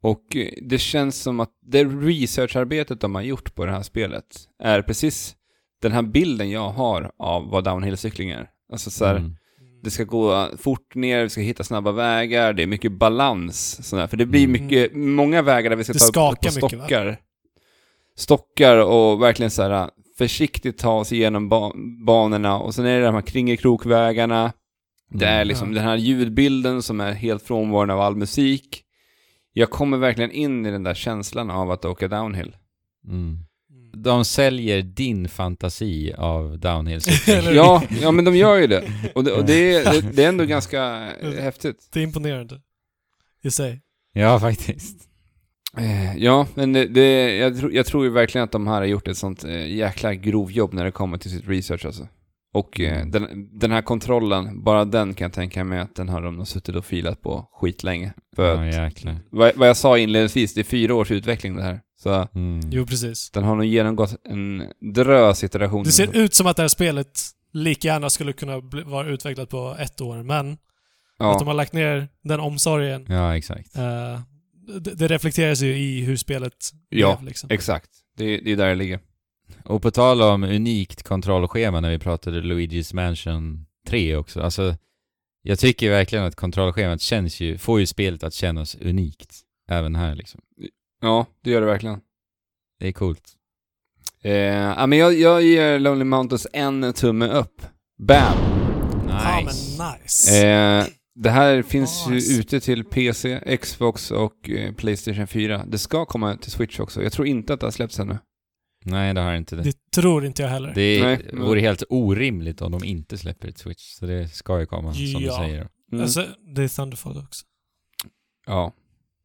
Och eh, det känns som att det researcharbetet de har gjort på det här spelet är precis den här bilden jag har av vad downhill-cykling är. Alltså så här, Mm. Det ska gå fort ner, vi ska hitta snabba vägar, det är mycket balans. Sådär. För det blir Mm. mycket, många vägar där vi ska Det ta upp på mycket, va? stockar. Stockar och verkligen så här försiktigt ta oss igenom ba banorna och sen är det de här kringelkrokvägarna. Det är Mm. liksom Ja. den här ljudbilden som är helt frånvarande av all musik. Jag kommer verkligen in i den där känslan av att åka downhill. Mm. De säljer din fantasi av downhill? Ja, ja men de gör ju det. Och det, och det, är, det, det är ändå ganska eh, häftigt. Det är imponerande. I sig. Ja, faktiskt. Eh, Ja, men det, det, jag, tror, jag tror ju verkligen att de här har gjort ett sånt eh, jäkla grovjobb när det kommer till sitt research alltså. Och Mm. den, den här kontrollen, bara den kan jag tänka mig att den har de nog suttit och filat på skitlänge. För Ja, att, vad, vad jag sa inledningsvis, det är fyra års utveckling det här. Så Mm. Jo, precis. den har nog genomgått en drös iterationer. Det ser ut som att det här spelet lika gärna skulle kunna bli, vara utvecklat på ett år, men att de ja. har lagt ner den omsorgen, Ja, exakt. eh, det, det reflekteras ju i hur spelet Ja, blev liksom. Exakt, det, det är där det ligger. Och på tal om unikt kontrollschema när vi pratade Luigi's Mansion 3 också. Alltså, jag tycker verkligen att kontrollschemat känns ju, får ju spelet att kännas unikt. Även här liksom. Ja, det gör det verkligen. Det är coolt. Eh, ja, men jag, jag ger Lonely Mountains en tumme upp. Bam! Ja, Nice. men nice. Eh, det här finns Nice. ju ute till PC, Xbox och eh, Playstation 4. Det ska komma till Switch också. Jag tror inte att det har släppts ännu. Nej, det har inte det. det tror inte jag heller. Det Nej, men- vore helt orimligt om de inte släpper ett Switch. Så det ska ju komma, som du Ja. säger. Mm. Alltså, det är Thunderfall också. Ja,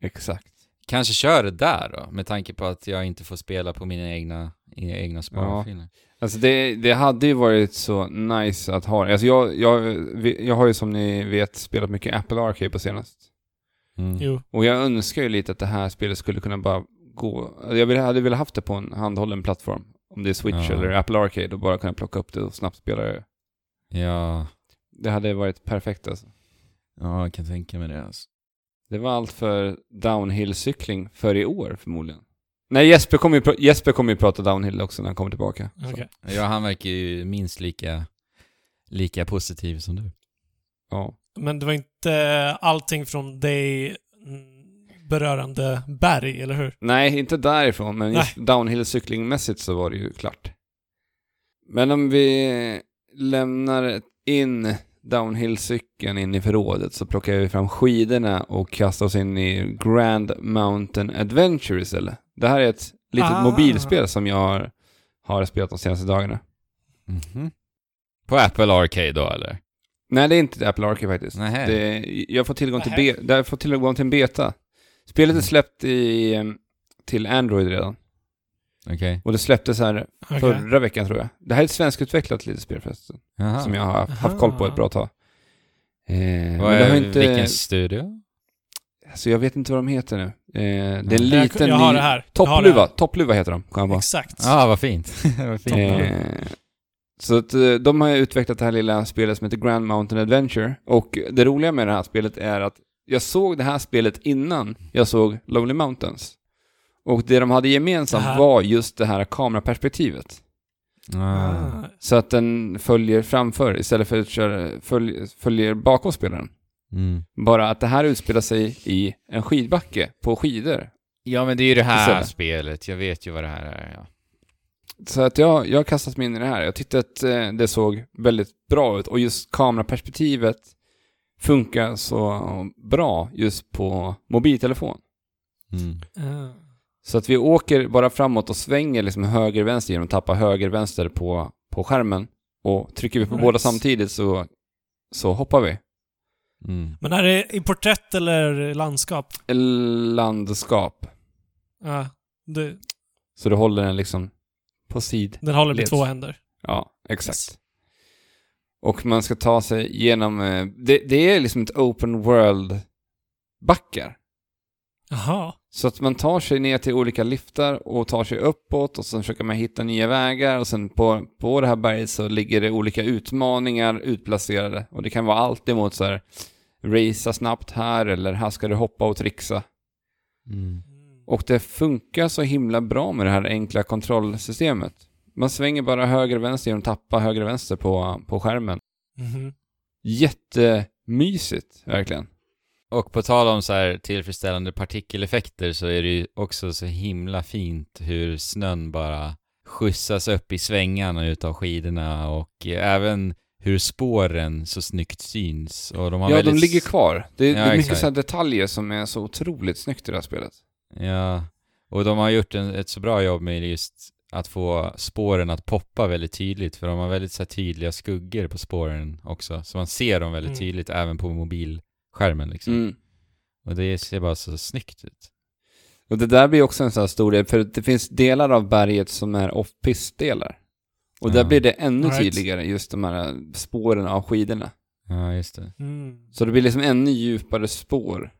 exakt. Kanske kör det där då, med tanke på att jag inte får spela på mina egna, egna sparfiler. Alltså det, det hade ju varit så nice att ha Alltså jag, jag, jag har ju som ni vet spelat mycket Apple Arcade på senast. Mm. Jo. Och jag önskar ju lite att det här spelet skulle kunna bara gå... alltså Jag hade velat haft det på en handhållen plattform. Om det är Switch Ja. eller Apple Arcade och bara kunna plocka upp det och snabbt spela det. Ja, Det hade varit perfekt alltså. ja, jag kan tänka mig det alltså. Det var allt för downhill-cykling för i år förmodligen. Nej, Jesper kommer ju, pr- Jesper kommer ju prata downhill också när han kommer tillbaka. Okej. Ja, han verkar ju minst lika, lika positiv som du. Ja. Men det var inte allting från dig mm, berörande berg, eller hur? Nej, inte därifrån, men just downhill-cyklingmässigt så var det ju klart. Men om vi lämnar in downhill-cykeln in i förrådet så plockar vi fram skidorna och kastar oss in i Grand Mountain Adventure istället. Det här är ett litet Ah. mobilspel som jag har, har spelat de senaste dagarna. Mhm. På Apple Arcade då eller? Nej, det är inte Apple Arcade faktiskt. Det, jag får tillgång till, be, jag får tillgång till en beta. Spelet är Mm. släppt i, till Android redan. Okej. Och det släpptes här Okej. förra veckan tror jag. Det här är ett svenskutvecklat litet spel förresten. Jaha. Som jag har haft koll på ett bra tag. Eh, men Vad är, har inte... Vilken studio? Alltså jag vet inte vad de heter nu. Eh, det är en. Jag, liten jag har ny... det här. Jag Toppluva. här. Toppluva heter de, kom jag på. Exakt. Ja, ah, vad fint. vad fint. Eh, så att eh, de har utvecklat det här lilla spelet som heter Grand Mountain Adventure. Och det roliga med det här spelet är att jag såg det här spelet innan jag såg Lonely Mountains. Och det de hade gemensamt Aha. var just det här kameraperspektivet. Ah. Så att den följer framför istället för att köra, följ, följer bakom spelaren. Mm. Bara att det här utspelar sig i en skidbacke på skidor. Ja, men det är ju det här Istället. spelet. Jag vet ju vad det här är. Ja. Så att jag, jag har kastat mig in i det här. Jag tyckte att eh, det såg väldigt bra ut och just kameraperspektivet funkar så bra just på mobiltelefon. Mm. Ah. Så att vi åker bara framåt och svänger liksom höger-vänster genom att tappa höger-vänster på, på skärmen. Och trycker vi på Nice. båda samtidigt så, så hoppar vi. Mm. Men är det i porträtt eller landskap? Landskap. Ja. Det, Så du håller den liksom på sid. den håller med Leds. två händer. Ja, exakt. Yes. Och man ska ta sig genom... eh, Det, det är liksom ett open world-backar. Jaha. Så att man tar sig ner till olika liftar och tar sig uppåt och sen försöker man hitta nya vägar och sen på, på det här berget så ligger det olika utmaningar utplacerade. Och det kan vara allt emot så här racea snabbt här eller här ska du hoppa och trixa. Mm. Och det funkar så himla bra med det här enkla kontrollsystemet. Man svänger bara höger och vänster genom att tappa höger och vänster på, på skärmen. Mhm. Jättemysigt, verkligen. Och på tal om så här tillfredsställande partikeleffekter så är det ju också så himla fint hur snön bara skjutsas upp i svängarna utav skidorna och även hur spåren så snyggt syns. Och de har Ja, väldigt... de ligger kvar. Det, Ja, det är mycket exakt. så här detaljer som är så otroligt snyggt i det här spelet. Ja, och de har gjort en, ett så bra jobb med just att få spåren att poppa väldigt tydligt för de har väldigt så här, tydliga skuggor på spåren också. Så man ser dem väldigt Mm. tydligt även på mobilskärmen liksom. Mm. Och det ser bara så snyggt ut. Och det där blir också en sån här stor del, för det finns delar av berget som är off-pist-delar. Och där Ja. blir det ännu right. tydligare, just de här spåren av skidorna. Ja, just det. Mm. Så det blir liksom ännu djupare spår.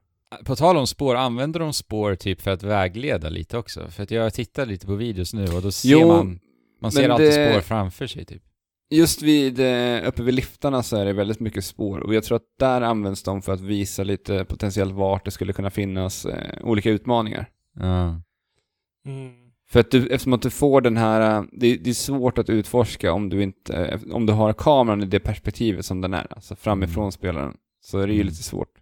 På tal om spår, använder de spår typ för att vägleda lite också? För att jag tittar lite på videos nu och då ser Jo, man, man ser alltid det- spår framför sig typ. Just vid, eh, uppe vid liftarna så är det väldigt mycket spår. Och jag tror att där används de för att visa lite potentiellt vart det skulle kunna finnas eh, olika utmaningar. Ja. Mm. För att du, eftersom att du får den här, eh, det, det är svårt att utforska om du inte, eh, om du har kameran i det perspektivet som den är, alltså framifrån Mm. spelaren. Så är det ju Mm. lite svårt.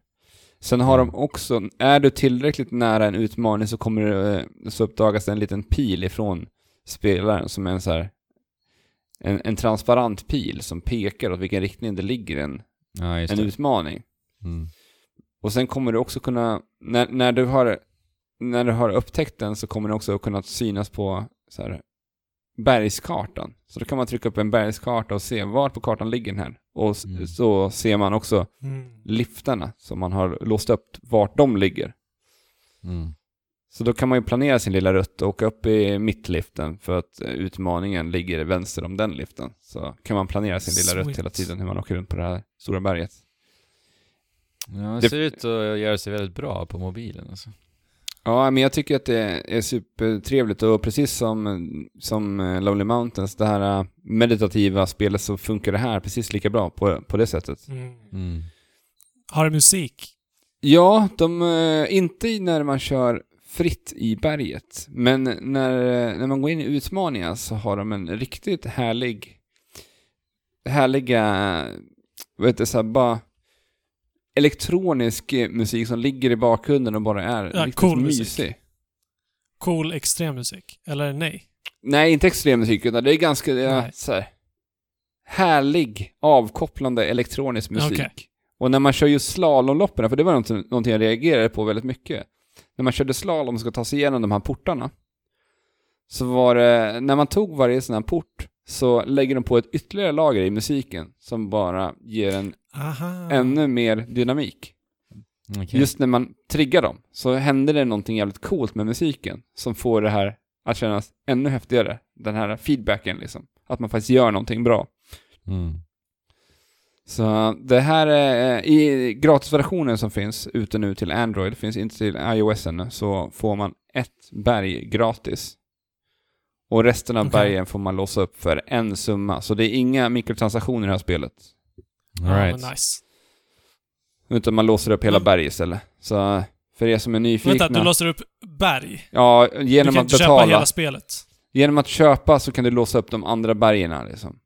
Sen har de också, är du tillräckligt nära en utmaning så kommer det, så uppdagas det en liten pil ifrån spelaren som är en så här, en, en transparent pil som pekar åt vilken riktning det ligger en, ja, just en det. utmaning. Mm. Och sen kommer du också kunna, när, när, du har, när du har upptäckt den så kommer den också kunna synas på så här, bergskartan. Så då kan man trycka upp en bergskarta och se vart på kartan ligger den här. Och Mm. så ser man också Mm. liftarna som man har låst upp vart de ligger. Mm. Så då kan man ju planera sin lilla rutt och åka upp i mittliften för att utmaningen ligger vänster om den liften. Så kan man planera sin lilla rutt Sweet. hela tiden hur man åker runt på det här stora berget. Ja, det Det- ser ut att göra sig väldigt bra på mobilen alltså. Ja, men jag tycker att det är supertrevligt och precis som, som eh, Lonely Mountains, det här eh, meditativa spelet så funkar det här precis lika bra på, på det sättet. Mm. Mm. Har det musik? Ja, de, eh, inte när man kör fritt i berget, men när, när man går in i utmaningar så har de en riktigt härlig, härliga, vad heter det, så här, bara elektronisk musik som ligger i bakgrunden och bara är Ja, riktigt cool musik. mysig. Cool extremmusik. Eller nej? Nej, inte extrem musik, utan det är ganska ja, så här, härlig, avkopplande elektronisk musik. Okej. Och när man kör just slalomloppen, för det var någonting, någonting jag reagerade på väldigt mycket. När man körde slalom och ska ta sig igenom de här portarna, så var det, när man tog varje sån här port, så lägger de på ett ytterligare lager i musiken som bara ger en Aha. ännu mer dynamik. Okej. Just när man triggar dem så händer det någonting jävligt coolt med musiken som får det här att kännas ännu häftigare. Den här feedbacken liksom. Att man faktiskt gör någonting bra. Mm. Så det här är, i gratisversionen som finns ute nu till Android, finns inte till iOS ännu, så får man ett berg gratis. Och resten av Okej. bergen får man låsa upp för en summa. Så det är inga mikrotransaktioner i det här spelet. All Ja, right. men nice. Utan man låser upp hela Men- berg istället. Så för er som är nyfikna... Vänta, du låser upp berg? Ja, Du genom kan att inte köpa betala. hela spelet? Genom att köpa så kan du låsa upp de andra bergen liksom.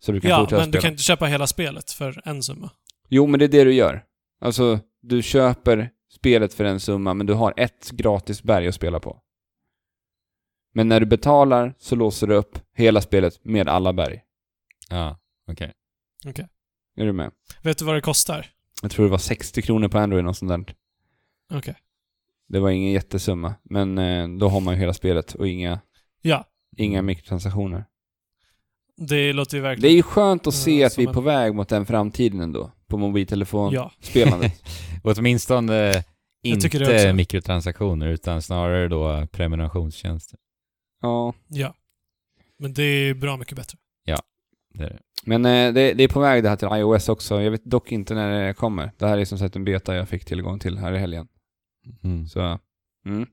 Så du kan Ja, fortsätta men du spela. kan inte köpa hela spelet för en summa. Jo, men det är det du gör. Alltså, du köper spelet för en summa, men du har ett gratis berg att spela på. Men när du betalar så låser du upp hela spelet med alla berg. Ja, okej. Är du med? Vet du vad det kostar? Jag tror det var 60 kronor på Android och sånt där. Okej. Det var ingen jättesumma, men eh, då har man ju hela spelet och inga, Ja, inga mikrotransaktioner. Det låter ju Det är verkligen... ju skönt att se Ja, att vi är på väg mot den framtiden ändå, på mobiltelefonspelandet. Ja, Åtminstone det inte mikrotransaktioner utan snarare då prenumerationstjänster. ja. ja. Men det är bra mycket bättre. Det är det. Men eh, det, det är på väg det här till iOS också. Jag vet dock inte när det kommer. Det här är som sagt en beta jag fick tillgång till här i helgen. Mm. Så, mm.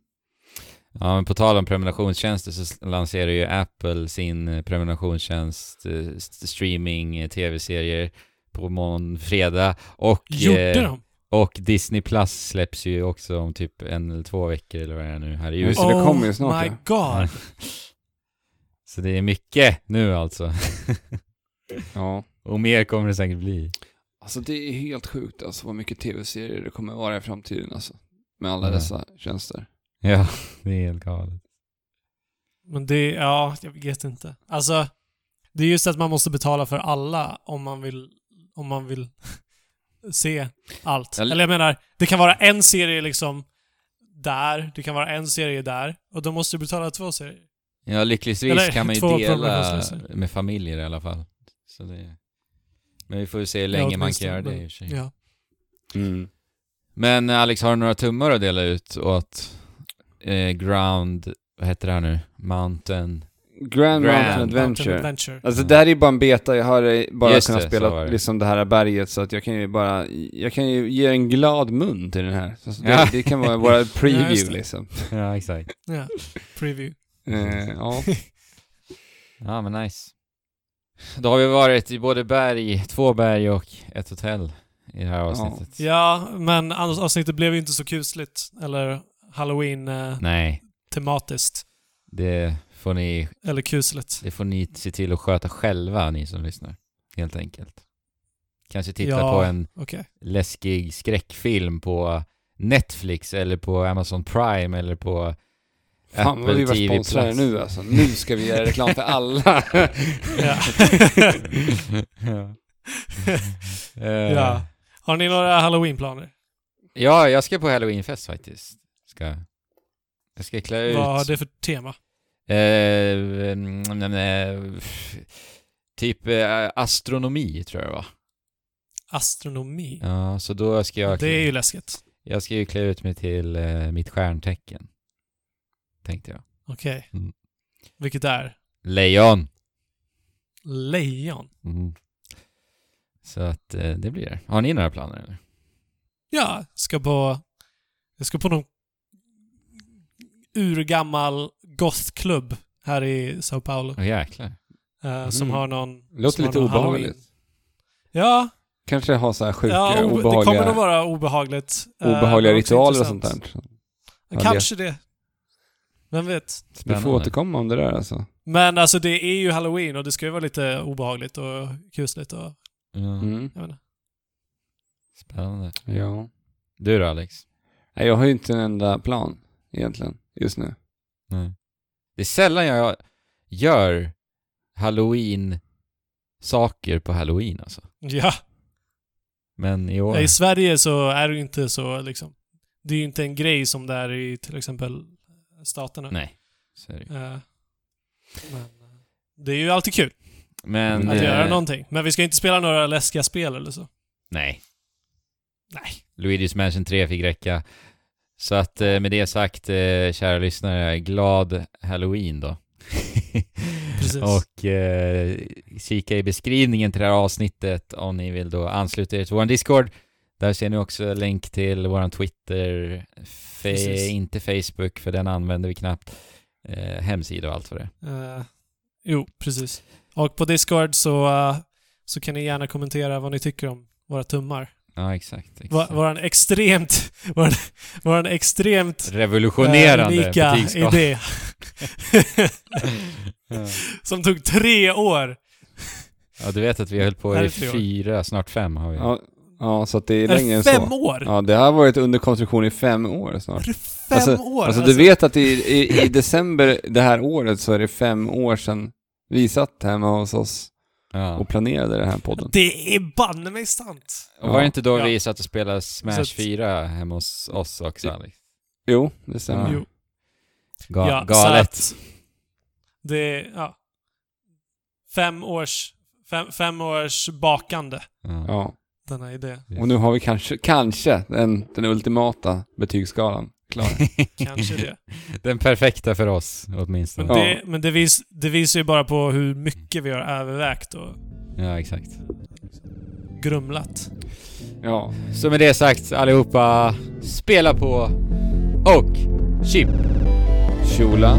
Ja, men på tal om prenumerationstjänster så lanserar ju Apple sin eh, prenumerationstjänst, eh, st- streaming, eh, tv-serier på mån, fredag och, Gjorde eh, de? och Disney Plus släpps ju också om typ en eller två veckor eller vad det är nu här i USA. det, det kommer ju snart, Oh my ja. god. Så det är mycket nu alltså. ja. och mer kommer det säkert bli. Alltså det är helt sjukt alltså vad mycket tv-serier det kommer vara i framtiden alltså. Med alla Ja. dessa tjänster. Ja, det är helt galet. Men det, ja, jag vet inte. Alltså, det är just att man måste betala för alla om man vill, om man vill se allt. Eller- Eller jag menar, det kan vara en serie liksom där, det kan vara en serie där, och då måste du betala två serier. Ja, lyckligtvis Eller kan man ju dela med familjer i alla fall. Så det... Men vi får ju se hur länge man kan göra det men- i och för sig. Ja. Mm. Men Alex, har du några tummar att dela ut åt eh, Ground, vad heter det här nu? Mountain? Grand, Grand Mountain Mountain Adventure. Adventure. Alltså det här är ju bara en beta, jag har eh, bara Just kunnat det, spela det. liksom det här berget så att jag kan ju bara, jag kan ju ge en glad mun till den här. Så det, Ja. det kan vara våra Ja, preview det. liksom. Ja, exakt. Ja. Preview. Eh, ja. Ja, men nice. Då har vi varit i både berg, två berg och ett hotell i det här avsnittet. Ja, men annars avsnittet blev ju inte så kusligt. Eller halloween-tematiskt. Nej, det får ni, eller kusligt. det får ni se till att sköta själva, ni som lyssnar. Helt enkelt. Kanske titta Ja. på en Okej. läskig skräckfilm på Netflix eller på Amazon Prime eller på Fan vad vi var TV sponsrade Plus. nu alltså. Nu ska vi göra reklam för alla. Ja. ja. Eh, ja. Har ni några halloween-planer? ja, jag ska på halloweenfest faktiskt. Ska, jag ska klä ut... Vad har det för tema? Eh, mm, mm, eh, typ eh, astronomi tror jag var. Astronomi? Ja, så då ska jag... det är ju läskigt. Jag ska ju klä ut mig till eh, mitt stjärntecken. Tänkte jag. Okej. Mm. Vilket är? Lejon! Lejon? Mm. Så att eh, det blir det. Har ni några planer eller? Ja, ska på... Jag ska på någon urgammal gothklubb här i Sao Paulo. Åh jäklar. eh, Som Mm. har någon... Låter lite någon obehagligt. Halloween. Ja, Kanske ha så här sjuka, ja o- det obehagliga, kommer nog vara obehagligt. eh, obehagliga ritualer och sånt där. Ja, Kanske det. Vem vet? Vi Spännande. får återkomma om det där alltså. Men alltså det är ju halloween och det ska ju vara lite obehagligt och kusligt och... Ja. Mm. Jag inte. Spännande. Ja. Du då Alex? Nej, jag har ju inte en enda plan egentligen just nu. Nej. Det är sällan jag gör halloween-saker på halloween alltså. Ja. Men i år... I Sverige så är det ju inte så liksom... Det är ju inte en grej som det är i till exempel staterna. Nej. Så är det. ju. Eh, men eh, det är ju alltid kul Men... att eh, göra någonting. Men vi ska inte spela några läskiga spel eller så. Nej. Nej. Luigi's Mansion 3 fick räcka. Så att eh, med det sagt, eh, kära lyssnare, glad halloween då. Precis. och eh, kika i beskrivningen till det här avsnittet om ni vill då ansluta er till vår Discord. Där ser ni också länk till vår Twitter, fe- inte Facebook för den använder vi knappt, eh, hemsida och allt vad det är. Eh, jo, precis. Och på Discord så, eh, så kan ni gärna kommentera vad ni tycker om våra tummar. Ja, exakt. exakt. Va, våran extremt... Våran, våran extremt... Revolutionerande eh, unika idé. Som tog tre år. Ja, du vet att vi har hållit på i fyra, snart fem har vi. Ja, ja så att det är Är längre än det fem så. år? Ja, det har varit under konstruktion i fem år snart. Är det fem Alltså- år? Alltså du vet att i, i, i december det här året så är det fem år sedan vi satt hemma hos oss Ja. och planerade den här podden. Det är banne mig sant. Och var det inte då Ja. vi satt och spelade Smash att- 4 hemma hos oss också Alex? Jo, det stämmer. Jo. Ga- Ja, galet. Så att det är, ja. Fem års, fem, fem års bakande, Ja. Ja. denna idé. Och nu har vi kanske, kanske den, den ultimata betygsskalan klar. Kanske det. Den perfekta för oss åtminstone. Men, Ja. det, men det, vis, det visar ju bara på hur mycket vi har övervägt och Ja, exakt. grumlat. Ja. Så med det sagt allihopa, spela på och chip! Tjola.